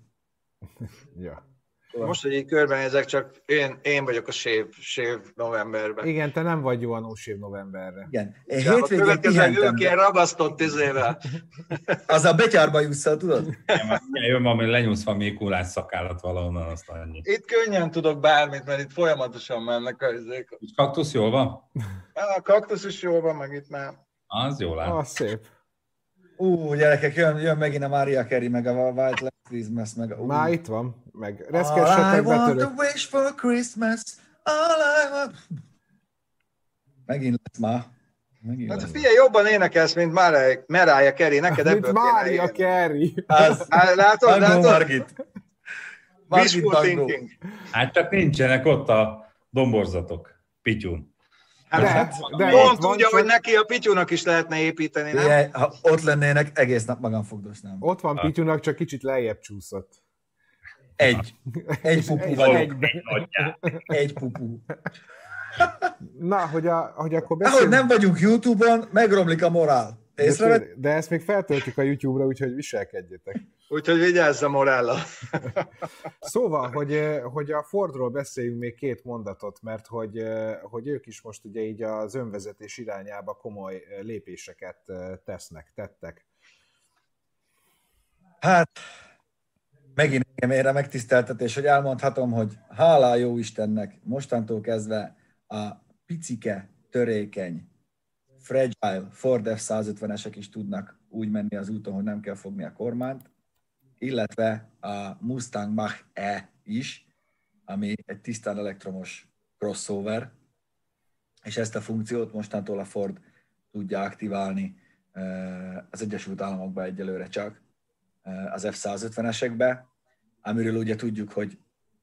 Ja. Most, hogy így körbenézek, csak én, én vagyok a sév, sév novemberben. Igen, te nem vagy jó a no shave novemberre. Igen. Én Ja, a hétvégén következő pihentem. ők ilyen ragasztott izével. Az a betyárba jussz el, tudod? Ja, jön valami, lenyúlsz valami kulás szakállat valahonnan, azt annyi. Itt könnyen tudok bármit, mert itt folyamatosan mennek a izék. Úgy kaktusz jól van? A kaktusz is jól van, meg itt már. Az jól áll. Ah, szép. Ú, gyerekek, jön, jön megint a Maria Carey, meg a White Christmas, meg a... ú. Már itt van, meg All I reszkessetek want betörök. to wish for Christmas, all I want... Megint lesz már. Megint Hát lesz. figyelj, jobban énekelsz, mint Mariah Carey, neked Mint ebből kéne Mária élni. Carey. Az, Á, Látod, Bangó látod? Margit. Margit thinking. Hát csak nincsenek ott a domborzatok. Pityun. Hát, Lehet, de Pont van, tudja, csak- hogy neki a pityúnak is lehetne építeni, nem? Ugye, ha ott lennének, egész nap magam fogdosnám. Ott van Pityunak, csak kicsit lejjebb csúszott. Egy. Egy pupu Egy- vagyok. egyben. Egy pupu. Na, hogy, a, hogy akkor Ahogy beszéljünk. nem vagyunk YouTube-on, megromlik a morál. De, de ezt még feltöltjük a YouTube-ra, úgyhogy viselkedjetek. Úgyhogy vigyázz a Morella. szóval, hogy, hogy a Fordról beszéljünk még két mondatot, mert hogy, hogy ők is most ugye így az önvezetés irányába komoly lépéseket tesznek, tettek. Hát, megint engem ére megtiszteltetés, hogy elmondhatom, hogy hálá jó Istennek, mostantól kezdve a picike, törékeny, fragile Ford F-150-esek is tudnak úgy menni az úton, hogy nem kell fogni a kormányt, illetve a Mustang Mach-E is, ami egy tisztán elektromos crossover, és ezt a funkciót mostantól a Ford tudja aktiválni az Egyesült Államokban egyelőre csak, az F-150-esekbe, amiről ugye tudjuk, hogy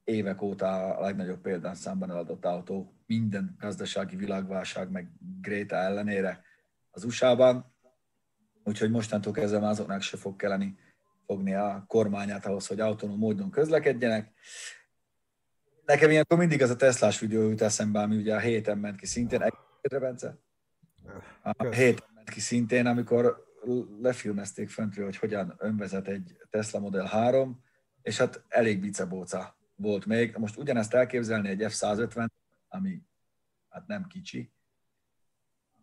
évek óta a legnagyobb számban eladott autó minden gazdasági világválság meg Gréta ellenére az USA-ban, úgyhogy mostantól kezdve azoknak se fog kelleni fogni a kormányát ahhoz, hogy autonóm módon közlekedjenek. Nekem ilyenkor mindig az a Teslás videó jut eszembe, ami ugye a héten ment ki szintén. Egészre, Bence? A héten ment ki szintén, amikor lefilmezték föntről, hogy hogyan önvezet egy Tesla Model 3, és hát elég bicebóca volt még. Most ugyanezt elképzelni egy F-150, ami hát nem kicsi,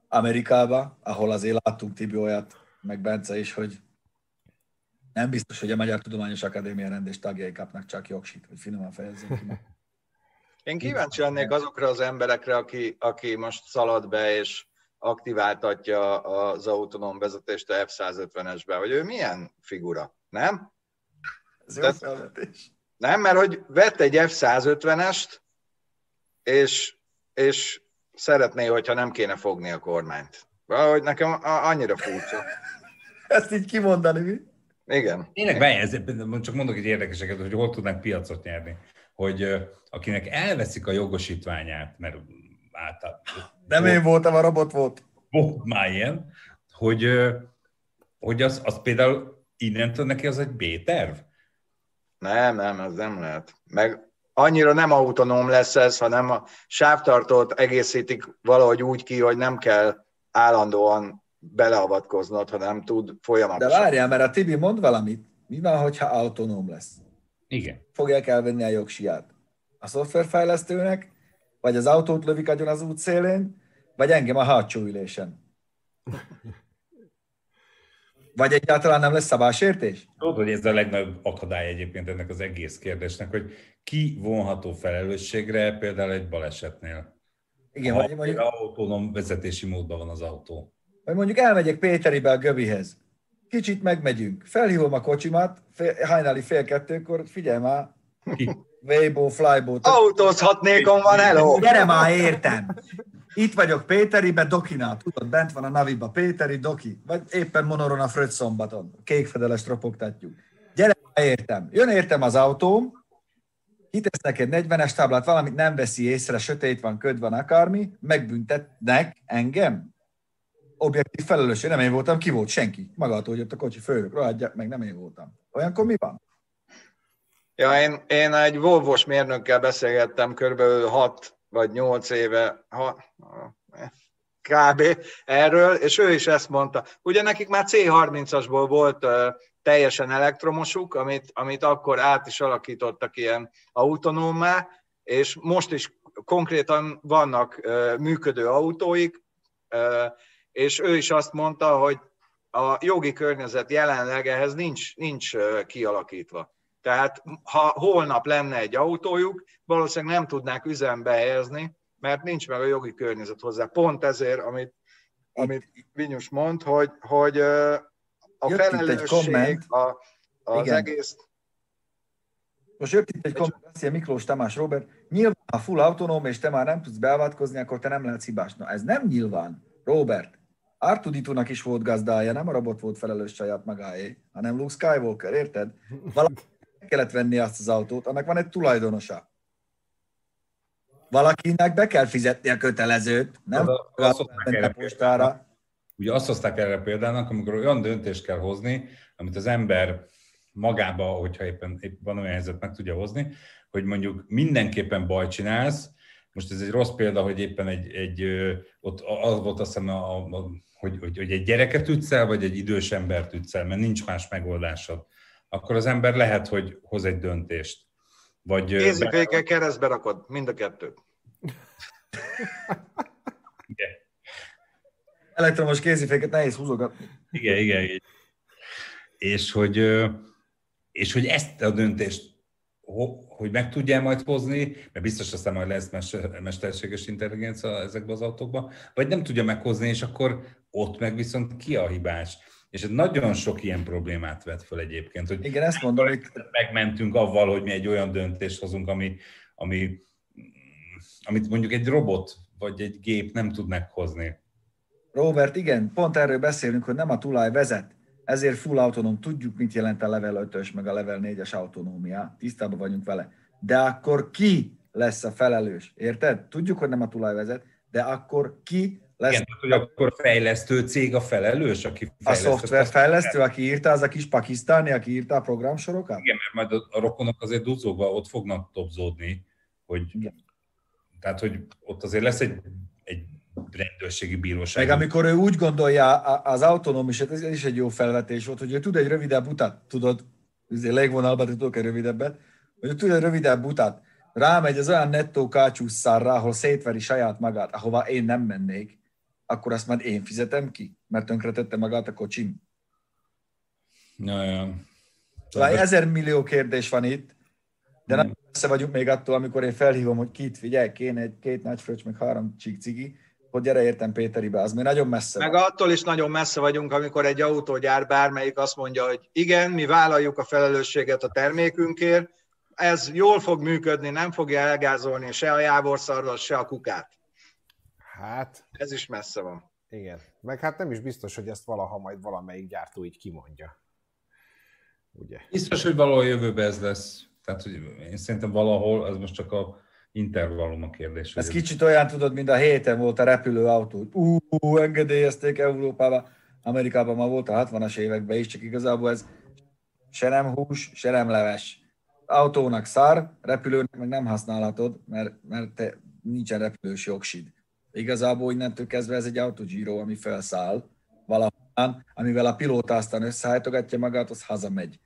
Amerikába, ahol azért láttunk Tibi olyat, meg Bence is, hogy nem biztos, hogy a Magyar Tudományos Akadémia rendés tagjai kapnak csak jogsit, hogy finoman fejezzünk ki. Én kíváncsi lennék azokra az emberekre, aki, aki most szalad be és aktiváltatja az autonóm vezetést a F-150-esbe, hogy ő milyen figura, nem? Ez jó felvetés. Nem, mert hogy vett egy F-150-est, és, és szeretné, hogyha nem kéne fogni a kormányt. Valahogy nekem annyira furcsa. Ezt így kimondani, mi? Igen. Tényleg ez, csak mondok egy érdekeseket, hogy hol tudnak piacot nyerni. Hogy akinek elveszik a jogosítványát, mert által... Nem én voltam, a robot volt. Volt már ilyen, hogy, hogy az, az például innentől neki az egy B-terv? Nem, nem, ez nem lehet. Meg annyira nem autonóm lesz ez, hanem a sávtartót egészítik valahogy úgy ki, hogy nem kell állandóan beleavatkoznod, hanem tud folyamatosan. De várjál, mert a Tibi mond valamit. Mi van, hogyha autonóm lesz? Igen. Fogják elvenni a jogsiát? A szoftverfejlesztőnek? Vagy az autót lövik agyon az útszélén? Vagy engem a hátsó ülésen? Vagy egyáltalán nem lesz szabásértés? Tudod, hogy ez a legnagyobb akadály egyébként ennek az egész kérdésnek, hogy ki vonható felelősségre például egy balesetnél. Igen, ha vagy mondjuk... autonóm vezetési módban van az autó. Vagy mondjuk elmegyek Péteribe a Göbihez. Kicsit megmegyünk. Felhívom a kocsimat, fél, hajnali fél kettőkor, figyelj már, Weibo, Flybo. Autózhatnék, van hello! Gyere már, értem! Itt vagyok Péteribe, Dokinál, tudod, bent van a Naviba, Péteri, Doki, vagy éppen Monoron a Fröcc szombaton, kékfedeles ropogtatjuk. Gyere, értem. Jön értem az autóm, kitesz neked 40-es táblát, valamit nem veszi észre, sötét van, köd van, akármi, megbüntetnek engem. Objektív felelős, nem én voltam, ki volt? Senki. Magától jött a kocsi, főnök, rohadjak, meg nem én voltam. Olyankor mi van? Ja, én, én egy Volvo-s mérnökkel beszélgettem körülbelül 6 vagy 8 éve, ha, kb. erről, és ő is ezt mondta. Ugye nekik már C30-asból volt teljesen elektromosuk, amit, amit akkor át is alakítottak ilyen autonómmá, és most is konkrétan vannak működő autóik, és ő is azt mondta, hogy a jogi környezet jelenleg ehhez nincs, nincs kialakítva. Tehát ha holnap lenne egy autójuk, valószínűleg nem tudnák üzembe helyezni, mert nincs meg a jogi környezet hozzá. Pont ezért, amit, amit Vinyus mond, hogy, hogy a jött felelősség, a, az Igen. egész... Most jött itt egy komment, beszél Miklós Tamás Robert, nyilván ha full autonóm, és te már nem tudsz beavatkozni, akkor te nem lehetsz hibás. Na ez nem nyilván, Robert. Artuditónak is volt gazdája, nem a robot volt felelős saját magáé, hanem Luke Skywalker, érted? Valami kellett venni azt az autót, annak van egy tulajdonosa. Valakinek be kell fizetni a kötelezőt, nem? Az, azt a postára. Ugye azt hozták erre példának, amikor olyan döntést kell hozni, amit az ember magába, hogyha éppen, éppen van olyan helyzet, meg tudja hozni, hogy mondjuk mindenképpen baj csinálsz, most ez egy rossz példa, hogy éppen egy, egy ott az volt azt hiszem, a, a, hogy, hogy, hogy egy gyereket ütsz el, vagy egy idős embert ütsz el, mert nincs más megoldásod. Akkor az ember lehet, hogy hoz egy döntést. Vagy, Kézifékkel keresztbe rakod, mind a kettőt. igen. Elektromos kéziféket nehéz húzogatni. Igen, igen. És hogy, és hogy ezt a döntést hogy meg tudja majd hozni, mert biztos aztán majd lesz mesterséges intelligencia ezekben az autókban, vagy nem tudja meghozni, és akkor ott meg viszont ki a hibás. És ez nagyon sok ilyen problémát vet föl egyébként. Hogy Igen, ezt mondom, hogy... Megmentünk avval, hogy mi egy olyan döntést hozunk, ami, ami, amit mondjuk egy robot vagy egy gép nem tud meghozni. Robert, igen, pont erről beszélünk, hogy nem a tulaj vezet, ezért full autonóm, tudjuk, mit jelent a level 5-ös, meg a level 4-es autonómia, tisztában vagyunk vele. De akkor ki lesz a felelős? Érted? Tudjuk, hogy nem a tulaj vezet, de akkor ki lesz... Igen, hogy akkor fejlesztő cég a felelős, aki A szoftverfejlesztő, aki írta, az a kis pakisztáni, aki írta a programsorokat? Igen, mert majd a rokonok azért duzzogva ott fognak topzódni, hogy Igen. tehát, hogy ott azért lesz egy, egy rendőrségi bíróság. Meg amikor ő úgy gondolja, az autonóm is, ez is egy jó felvetés volt, hogy ő tud egy rövidebb utat, tudod, azért légvonalban tudok egy rövidebbet, hogy ő tud egy rövidebb utat, rámegy az olyan nettó kácsúszárra, ahol szétveri saját magát, ahova én nem mennék, akkor azt már én fizetem ki, mert tönkretette magát a kocsim. Ja, ja. Szóval ezer millió kérdés van itt, de nem messze vagyunk még attól, amikor én felhívom, hogy kit figyelj, kéne egy két nagy fröccs, meg három csík cigi, hogy gyere értem Péteribe, az még nagyon messze Meg van. attól is nagyon messze vagyunk, amikor egy autógyár bármelyik azt mondja, hogy igen, mi vállaljuk a felelősséget a termékünkért, ez jól fog működni, nem fogja elgázolni se a jávorszarral, se a kukát. Hát... Ez is messze van. Igen. Meg hát nem is biztos, hogy ezt valaha majd valamelyik gyártó így kimondja. Ugye? Biztos, hogy valahol jövőben ez lesz. Tehát, hogy én szerintem valahol, ez most csak a intervallum a kérdés. Ez kicsit olyan, tudod, mint a héten volt a repülőautó. Ú, engedélyezték Európába, Amerikában ma volt a 60-as években is, csak igazából ez se nem hús, se nem leves. Autónak szar, repülőnek meg nem használhatod, mert, mert te nincsen repülős jogsid. Igazából innentől kezdve ez egy autogyíró, ami felszáll valahol, amivel a pilóta aztán összehajtogatja magát, az hazamegy.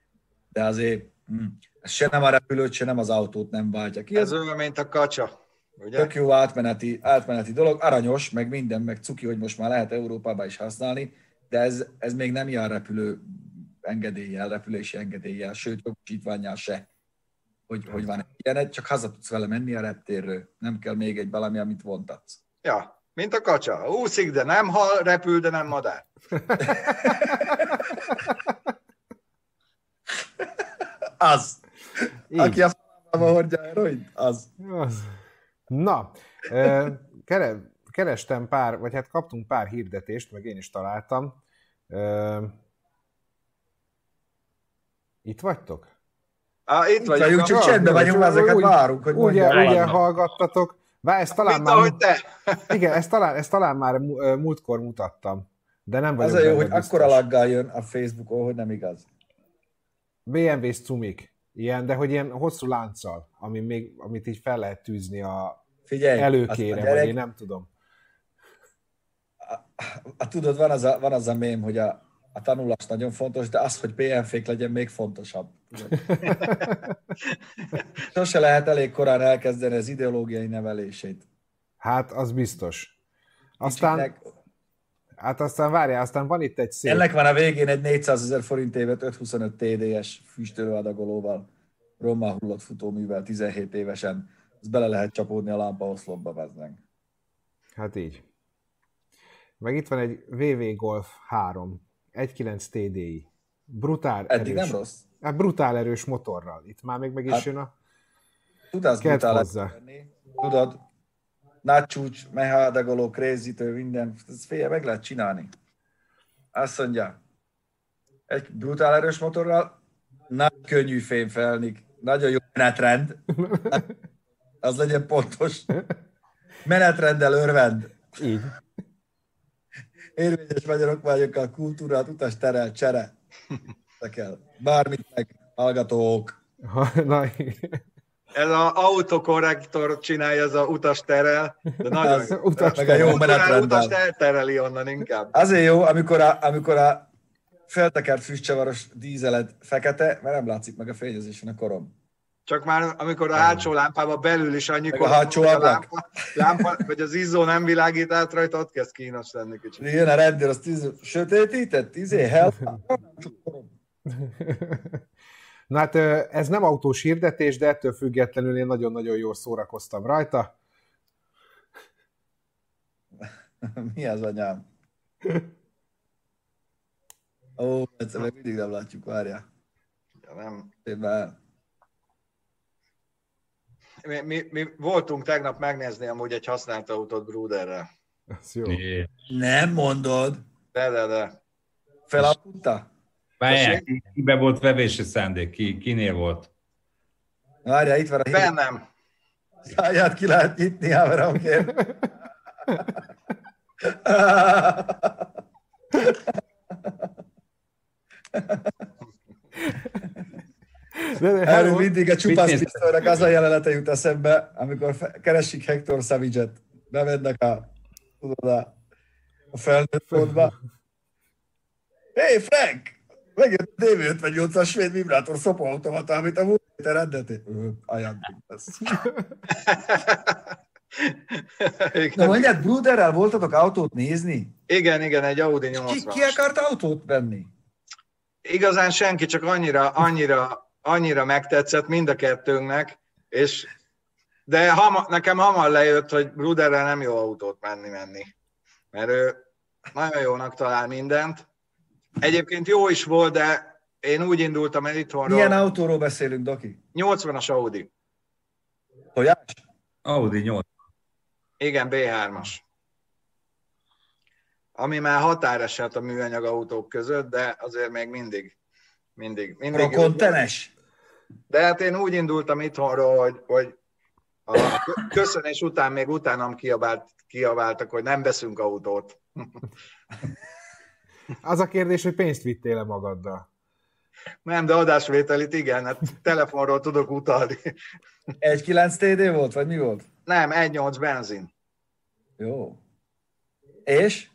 De azért hm, se nem a repülőt, se nem az autót nem váltja ki. Ez olyan, mint a kacsa. Ugye? Tök jó átmeneti, átmeneti dolog, aranyos, meg minden, meg cuki, hogy most már lehet Európába is használni, de ez, ez még nem jár repülő engedéllyel, repülési engedéllyel, sőt, jogosítványjal se, hogy, hogy van ilyen, csak haza tudsz vele menni a reptérről, nem kell még egy valami, amit vontatsz. Ja, mint a kacsa. Úszik, de nem hal, repül, de nem madár. az. Így. Aki a falában hordja heroint, az. az. Na, kerestem pár, vagy hát kaptunk pár hirdetést, meg én is találtam. Itt vagytok? Á, itt, itt vagyunk, vagyunk csak csendben vagyunk, ezeket úgy, várunk, hogy ugye, ugye hallgattatok. Bár ezt talán Mint már, te. Igen, ezt talán, ezt talán már múltkor mutattam. De nem vagyok Az a jó, hogy akkor laggal jön a Facebookon, hogy nem igaz. BMW-s cumik. Ilyen, de hogy ilyen hosszú lánccal, ami még, amit így fel lehet tűzni a Figyelj, előkére, gyerek, vagy én nem tudom. A, a, a, tudod, van az a, van az a mém, hogy a, a tanulás nagyon fontos, de az, hogy PNF-k legyen még fontosabb. Sose lehet elég korán elkezdeni az ideológiai nevelését. Hát, az biztos. Aztán, Kicsinek, hát aztán várjál, aztán van itt egy szép... Ennek van a végén egy 400 ezer forint évet 525 TDS füstölőadagolóval, rommal hullott futóművel 17 évesen. Ez bele lehet csapódni a lámpa oszlopba, veznünk. Hát így. Meg itt van egy VV Golf 3, 1.9 TDI. Brutál Eddig erős. nem rossz. Hát brutál erős motorral. Itt már még meg is hát, jön a... Tudod, brutál hozzá. Tudod, nagy csúcs, mehádagoló, krézítő, minden, ez félje meg lehet csinálni. Azt mondja, egy brutál erős motorral, nagy könnyű fémfelnik, nagyon jó menetrend, az legyen pontos. Menetrenddel örvend. Így. Érvényes magyarok vagyok a kultúrát, utas terel, csere. kell. Bármit meg, hallgatók. Na, ez az autokorrektor csinálja, ez a utas terel, de nagyon Ez utas meg a jó Utas menetrenddel. eltereli onnan inkább. Azért jó, amikor a, amikor a feltekert füstcsavaros dízeled fekete, mert nem látszik meg a fényezésen a korom. Csak már amikor a hátsó lámpában belül is annyi Meg a hátsó ablak. lámpa, lámpa, vagy az izzó nem világít át rajta, ott kezd kínos lenni kicsit. Jön a rendőr, azt tíz, sötétített, izé, hell. Na hát ez nem autós hirdetés, de ettől függetlenül én nagyon-nagyon jól szórakoztam rajta. Mi az anyám? Ó, egyszer még mindig nem látjuk, várjál. Ja, nem. Éppen Mi, mi, mi, voltunk tegnap megnézni amúgy egy használt autót Bruderrel. Ez jó. Nem mondod. De, de, de. Felaputta? Várjál, ki- kibe volt vevési szándék? Ki, kinél volt? Várjál, itt van a hír. Bennem. Száját ki lehet nyitni, Áveram, kér. De, de, Erről mindig a csupasz néztek? pisztolynak az a jelenete jut eszembe, amikor keresik Hector Savage-et. Bemennek a, tudod, a, a felnőtt módba. Hé, hey, Frank! Megjött a DV58-as svéd vibrátor szopaautomata, amit a múlt héten rendeltél. Ajándék lesz. Na mondjad, Bruderrel voltatok autót nézni? igen, igen, egy Audi Ki, 80 ki akart autót venni? Igazán senki, csak annyira, annyira, annyira megtetszett mind a kettőnknek, és de hama, nekem hamar lejött, hogy Bruderrel nem jó autót menni-menni. Mert ő nagyon jónak talál mindent. Egyébként jó is volt, de én úgy indultam el itthonról. Milyen autóról beszélünk, Doki? 80-as Audi. Tojás? Audi 8. Igen, B3-as. Ami már határeset a műanyag autók között, de azért még mindig, mindig, mindig jó. De hát én úgy indultam itthonról, hogy, hogy a köszönés után még utánam kiabált, kiabáltak, hogy nem veszünk autót. Az a kérdés, hogy pénzt vittél -e magaddal. Nem, de adásvételit igen, hát telefonról tudok utalni. 1.9 TD volt, vagy mi volt? Nem, 1.8 benzin. Jó. És?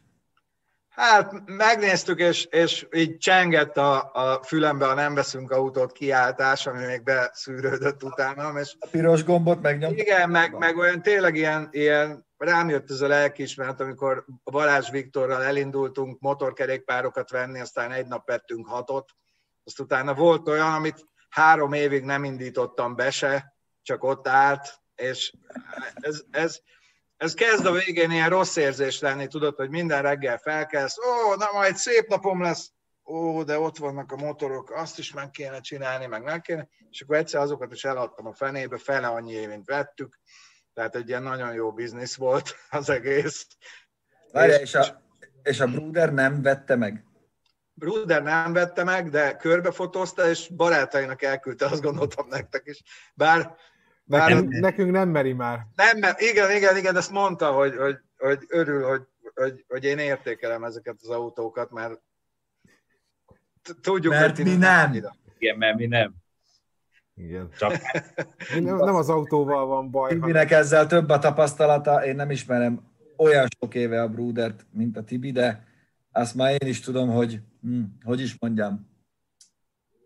Hát megnéztük, és, és így csengett a, a fülembe a nem veszünk autót kiáltás, ami még beszűrődött utánam, és A piros gombot megnyomta? Igen, meg, meg olyan tényleg ilyen, ilyen, rám jött ez a lelkiismeret, amikor Balázs Viktorral elindultunk motorkerékpárokat venni, aztán egy nap vettünk hatot, azt utána volt olyan, amit három évig nem indítottam be se, csak ott állt, és ez, ez, ez kezd a végén ilyen rossz érzés lenni, tudod, hogy minden reggel felkelsz, ó, na majd szép napom lesz, ó, de ott vannak a motorok, azt is meg kéne csinálni, meg meg kéne, és akkor egyszer azokat is eladtam a fenébe, fele annyi mint vettük, tehát egy ilyen nagyon jó biznisz volt az egész. Várjál, és a, és a Bruder nem vette meg? Bruder nem vette meg, de körbefotózta, és barátainak elküldte, azt gondoltam nektek is. Bár, bár Nekünk, nekünk nem meri már. nem, mert igen, igen, igen, ezt mondta, hogy, hogy, hogy örül, hogy, hogy, hogy én értékelem ezeket az autókat, mert tudjuk, Mert mi nem. annyira. Igen, mert mi nem. Igen. Csak Nem, nem az autóval van baj, hanem Tibinek ezzel több a tapasztalata, én nem ismerem olyan sok éve a Brudert, mint a Tibi, de azt már én is tudom, hogy, hm, hogy is mondjam,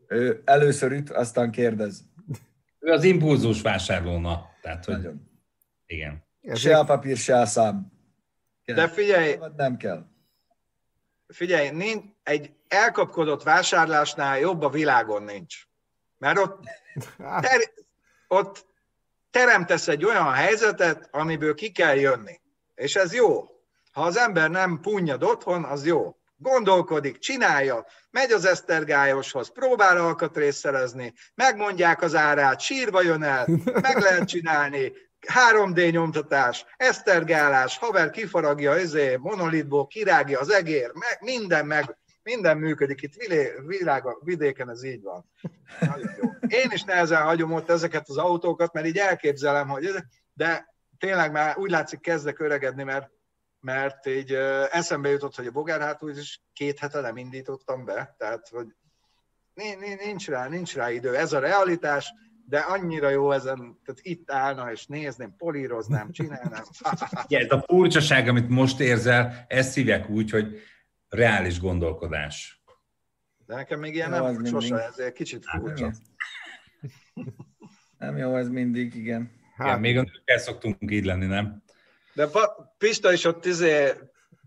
ő először üt, aztán kérdez. Ő az impulzus vásárlóna. Tehát, hogy Nagyon. igen. Se a papír, se a szám. De figyelj, Nem kell. figyelj, nincs, egy elkapkodott vásárlásnál jobb a világon nincs. Mert ott, ter, ott teremtesz egy olyan helyzetet, amiből ki kell jönni. És ez jó. Ha az ember nem punnyad otthon, az jó. Gondolkodik, csinálja, megy az esztergályoshoz, próbál alkatrészt szerezni, megmondják az árát, sírva jön el, meg lehet csinálni, 3D nyomtatás, esztergálás, haver kifaragja, ezé, monolitból kirágja az egér, meg, minden, meg, minden működik. Itt vilé, világa, vidéken ez így van. Én is nehezen hagyom ott ezeket az autókat, mert így elképzelem, hogy de tényleg már úgy látszik kezdek öregedni, mert, mert így eszembe jutott, hogy a bogárhátul is két hete nem indítottam be, tehát hogy ni- ni- nincs rá, nincs rá idő. Ez a realitás, de annyira jó ezen, tehát itt állna, és nézném, políroznám, csinálnám. Ja, ez a furcsaság, amit most érzel, ezt szívják úgy, hogy reális gondolkodás. De nekem még ilyen Jó, nem az volt mindig. sose, ezért kicsit furcsa. Nem jó ez mindig, igen. Hát, Igen, még a nőkkel szoktunk így lenni, nem? De Pa- Pista is ott izé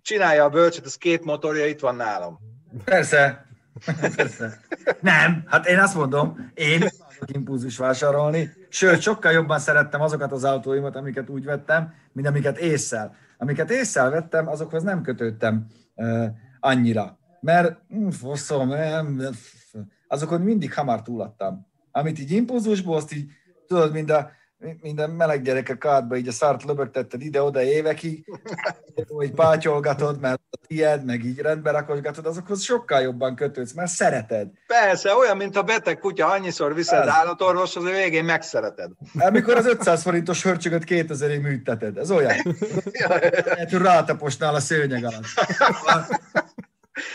csinálja a bölcset, ez két motorja itt van nálam. Persze. Persze. Nem, hát én azt mondom, én impulzus vásárolni, sőt, sokkal jobban szerettem azokat az autóimat, amiket úgy vettem, mint amiket észszel. Amiket észszel vettem, azokhoz nem kötődtem uh, annyira, mert hm, foszom, nem, azokon mindig hamar túladtam. Amit így impulzusból, azt így, tudod, mind a, minden meleg gyerek a kádba, így a szart löbögtetted ide-oda évekig, hogy pátyolgatod, mert a tied, meg így rendbe rakosgatod, azokhoz sokkal jobban kötődsz, mert szereted. Persze, olyan, mint a beteg kutya, annyiszor viszed Ez. állatorvoshoz, hogy végén megszereted. Amikor az 500 forintos hörcsögöt 2000-ig műteted, ez olyan. Lehet, hogy rátaposnál a szőnyeg alatt.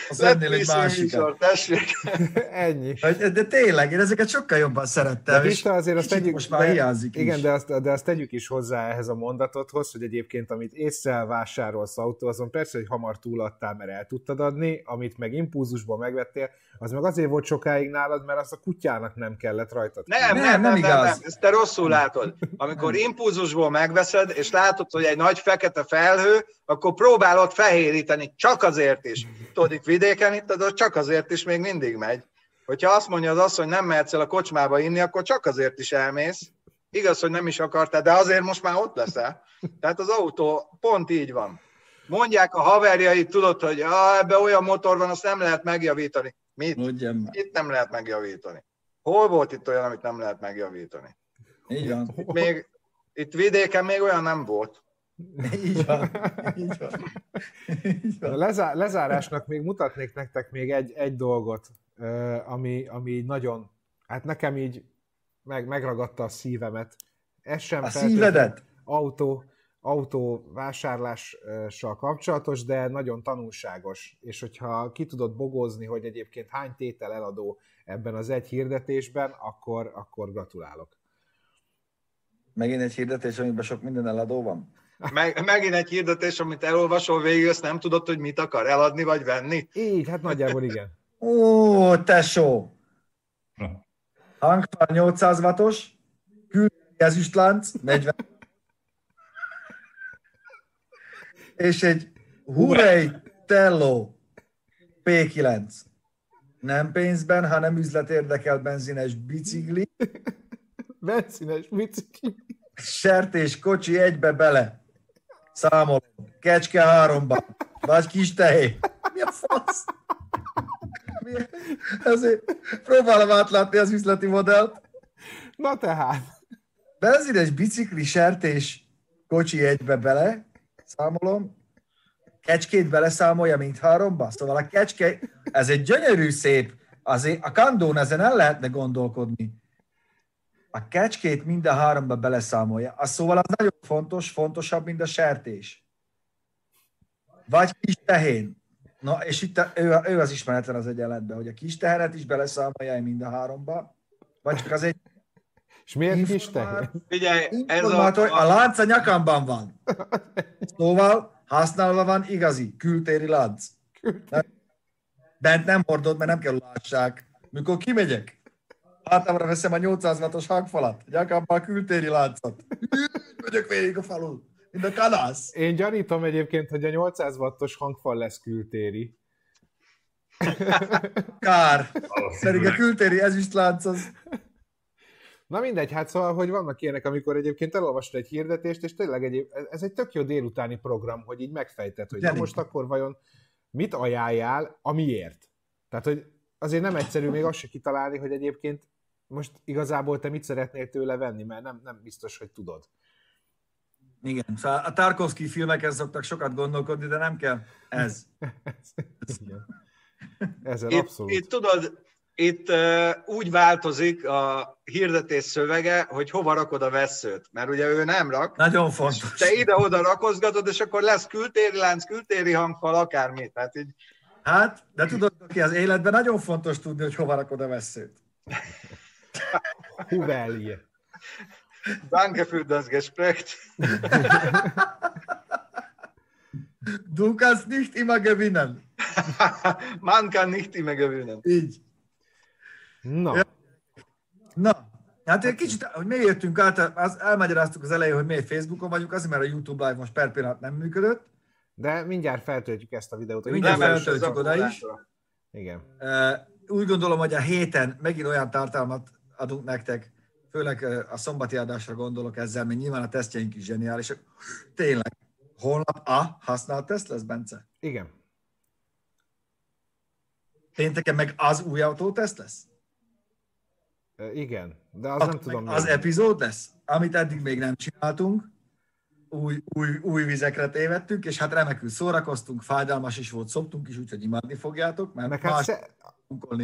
Az ennél egy műsor, tessék. Ennyi. De, de tényleg, én ezeket sokkal jobban De szerettem. és Pista, azért azt tegyük, most már hiányzik igen, is. de azt, de azt tegyük is hozzá ehhez a mondatodhoz, hogy egyébként amit észszel vásárolsz autó, azon persze, hogy hamar túladtál, mert el tudtad adni, amit meg impulzusból megvettél, az meg azért volt sokáig nálad, mert azt a kutyának nem kellett rajtad. Nem, Nem, nem, nem, nem nem, nem, igaz. ezt te rosszul látod. Amikor impulzusból megveszed, és látod, hogy egy nagy fekete felhő, akkor próbálod fehéríteni, csak azért is. Itt vidéken itt, de csak azért is még mindig megy. Hogyha azt mondja az hogy nem mehetsz el a kocsmába inni, akkor csak azért is elmész. Igaz, hogy nem is akartál, de azért most már ott leszel. Tehát az autó pont így van. Mondják a haverjai, tudod, hogy ah, ebbe olyan motor van, azt nem lehet megjavítani. Mit? Mondjam. Itt nem lehet megjavítani. Hol volt itt olyan, amit nem lehet megjavítani? Van. Itt, még, itt vidéken még olyan nem volt. Így van. Így van. Így van. lezá- lezárásnak még mutatnék nektek még egy, egy dolgot, ami, ami nagyon, hát nekem így meg, megragadta a szívemet. Ez sem A szívedet? Autó, autó vásárlással kapcsolatos, de nagyon tanulságos. És hogyha ki tudod bogozni, hogy egyébként hány tétel eladó ebben az egy hirdetésben, akkor, akkor gratulálok. Megint egy hirdetés, amiben sok minden eladó van. Meg, megint egy hirdetés, amit elolvasol végül, azt nem tudod, hogy mit akar eladni vagy venni. Így, hát nagyjából igen. Ó, tesó! Hangfal 800 wattos, kültéri ezüstlánc, 40. És egy Hurray Tello P9. Nem pénzben, hanem üzletérdekel benzines bicikli, Benzines bicikli. sertés kocsi egybe bele. Számolom. Kecske háromba. Vagy kis tehé. Mi a fasz? Mi? Azért próbálom átlátni az üzleti modellt. Na tehát. Benzines bicikli, sertés, kocsi egybe bele, számolom, kecskét beleszámolja, mint háromba. Szóval a kecske, ez egy gyönyörű szép, azért a kandón ezen el lehetne gondolkodni. A kecskét mind a háromba beleszámolja. Az szóval az nagyon fontos, fontosabb, mint a sertés. Vagy kis tehén. Na, és itt a, ő, ő az ismeretlen az egyenletben, hogy a kis tehenet is beleszámolja mind a háromba, vagy csak az egy És miért kis Informál- tehén? Figyelj, ez a, a a, lánc a nyakamban van. Szóval használva van igazi, kültéri lánc. Bent nem hordod, mert nem kell lássák. Mikor kimegyek, hátamra veszem a 800 wattos hangfalat, nyakamban a kültéri láncot. Megyök végig a falun, mint a kanász. Én gyanítom egyébként, hogy a 800 wattos hangfal lesz kültéri. Kár. Pedig a kültéri ezüstlánc az... Na mindegy, hát szóval, hogy vannak ilyenek, amikor egyébként elolvastad egy hirdetést, és tényleg egy, ez egy tök jó délutáni program, hogy így megfejted, hogy na most akkor vajon mit ajánljál, amiért. Tehát, hogy azért nem egyszerű még azt se kitalálni, hogy egyébként most igazából te mit szeretnél tőle venni, mert nem, nem biztos, hogy tudod. Igen, szóval a Tarkovsky filmeken szoktak sokat gondolkodni, de nem kell ez. Igen. Ezzel itt, abszolút. itt tudod, itt uh, úgy változik a hirdetés szövege, hogy hova rakod a veszőt. Mert ugye ő nem rak, Nagyon fontos. te ide-oda rakozgatod, és akkor lesz kültéri lánc, kültéri hangfal, akármi. Tehát így, Hát, de tudod, ki az életben nagyon fontos tudni, hogy hova rakod a veszőt. Huvelje. Danke für das Gespräch. Du kannst nicht immer gewinnen. Man kann nicht immer gewinnen. Így. No. Ja. Na. Hát egy kicsit, hogy miért jöttünk át, az, elmagyaráztuk az elején, hogy miért Facebookon vagyunk, azért mert a YouTube Live most per pillanat nem működött. De mindjárt feltöltjük ezt a videót. Mindjárt feltöltjük oda is. Igen. Úgy gondolom, hogy a héten megint olyan tartalmat adunk nektek, főleg a szombati adásra gondolok ezzel, mert nyilván a tesztjeink is zseniálisak. Tényleg, holnap a használt teszt lesz, Bence? Igen. Pénteken meg az új autóteszt lesz? Igen, de az Akkor nem tudom. az epizód lesz, amit eddig még nem csináltunk. Új, új, új vizekre tévedtünk, és hát remekül szórakoztunk, fájdalmas is volt, szoptunk is, úgyhogy imádni fogjátok, mert Meg más hát, sze...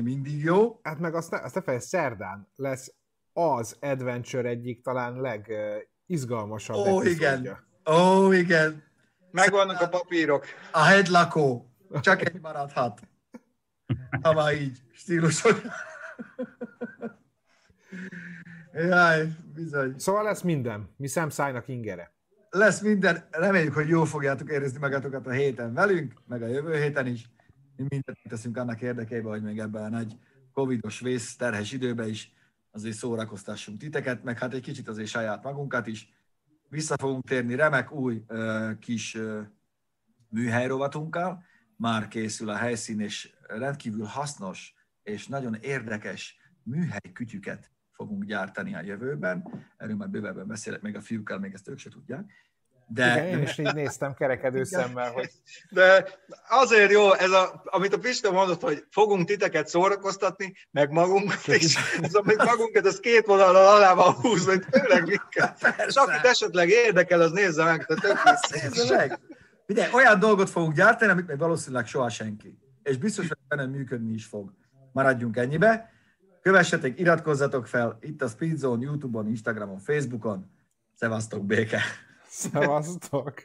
mindig jó. hát meg azt ne, azt ne felejtsd, szerdán lesz az Adventure egyik talán legizgalmasabb Ó, epizódja. igen. Ó, igen. Megvannak a papírok. A headlakó. Csak egy maradhat. Ha már így stílusod. Jaj, bizony. Szóval lesz minden. Mi szemszájnak ingere. Lesz minden, reméljük, hogy jól fogjátok érezni magatokat a héten velünk, meg a jövő héten is. Mi mindent teszünk annak érdekében, hogy még ebben a nagy covidos vész terhes időben is azért szórakoztassunk titeket, meg hát egy kicsit azért saját magunkat is. Vissza fogunk térni remek új kis műhelyrovatunkkal. Már készül a helyszín, és rendkívül hasznos és nagyon érdekes műhelykütyüket fogunk gyártani a jövőben. Erről már bővebben beszélek, még a fiúkkal még ezt ők se tudják. De Igen, én is így néztem kerekedő szemmel, hogy De azért jó, ez a, amit a Pista mondott, hogy fogunk titeket szórakoztatni, meg magunkat is. Ez, amit magunkat, az két vonalal alá van húzva, hogy tényleg minket. És akit esetleg érdekel, az nézze meg, te tök Nézze meg! Ugye, olyan dolgot fogunk gyártani, amit még valószínűleg soha senki. És biztos, hogy benne működni is fog. Maradjunk ennyibe. Kövessetek, iratkozzatok fel itt a Speedzone, Youtube-on, Instagramon, Facebookon. Szevasztok, béke! szevasztok.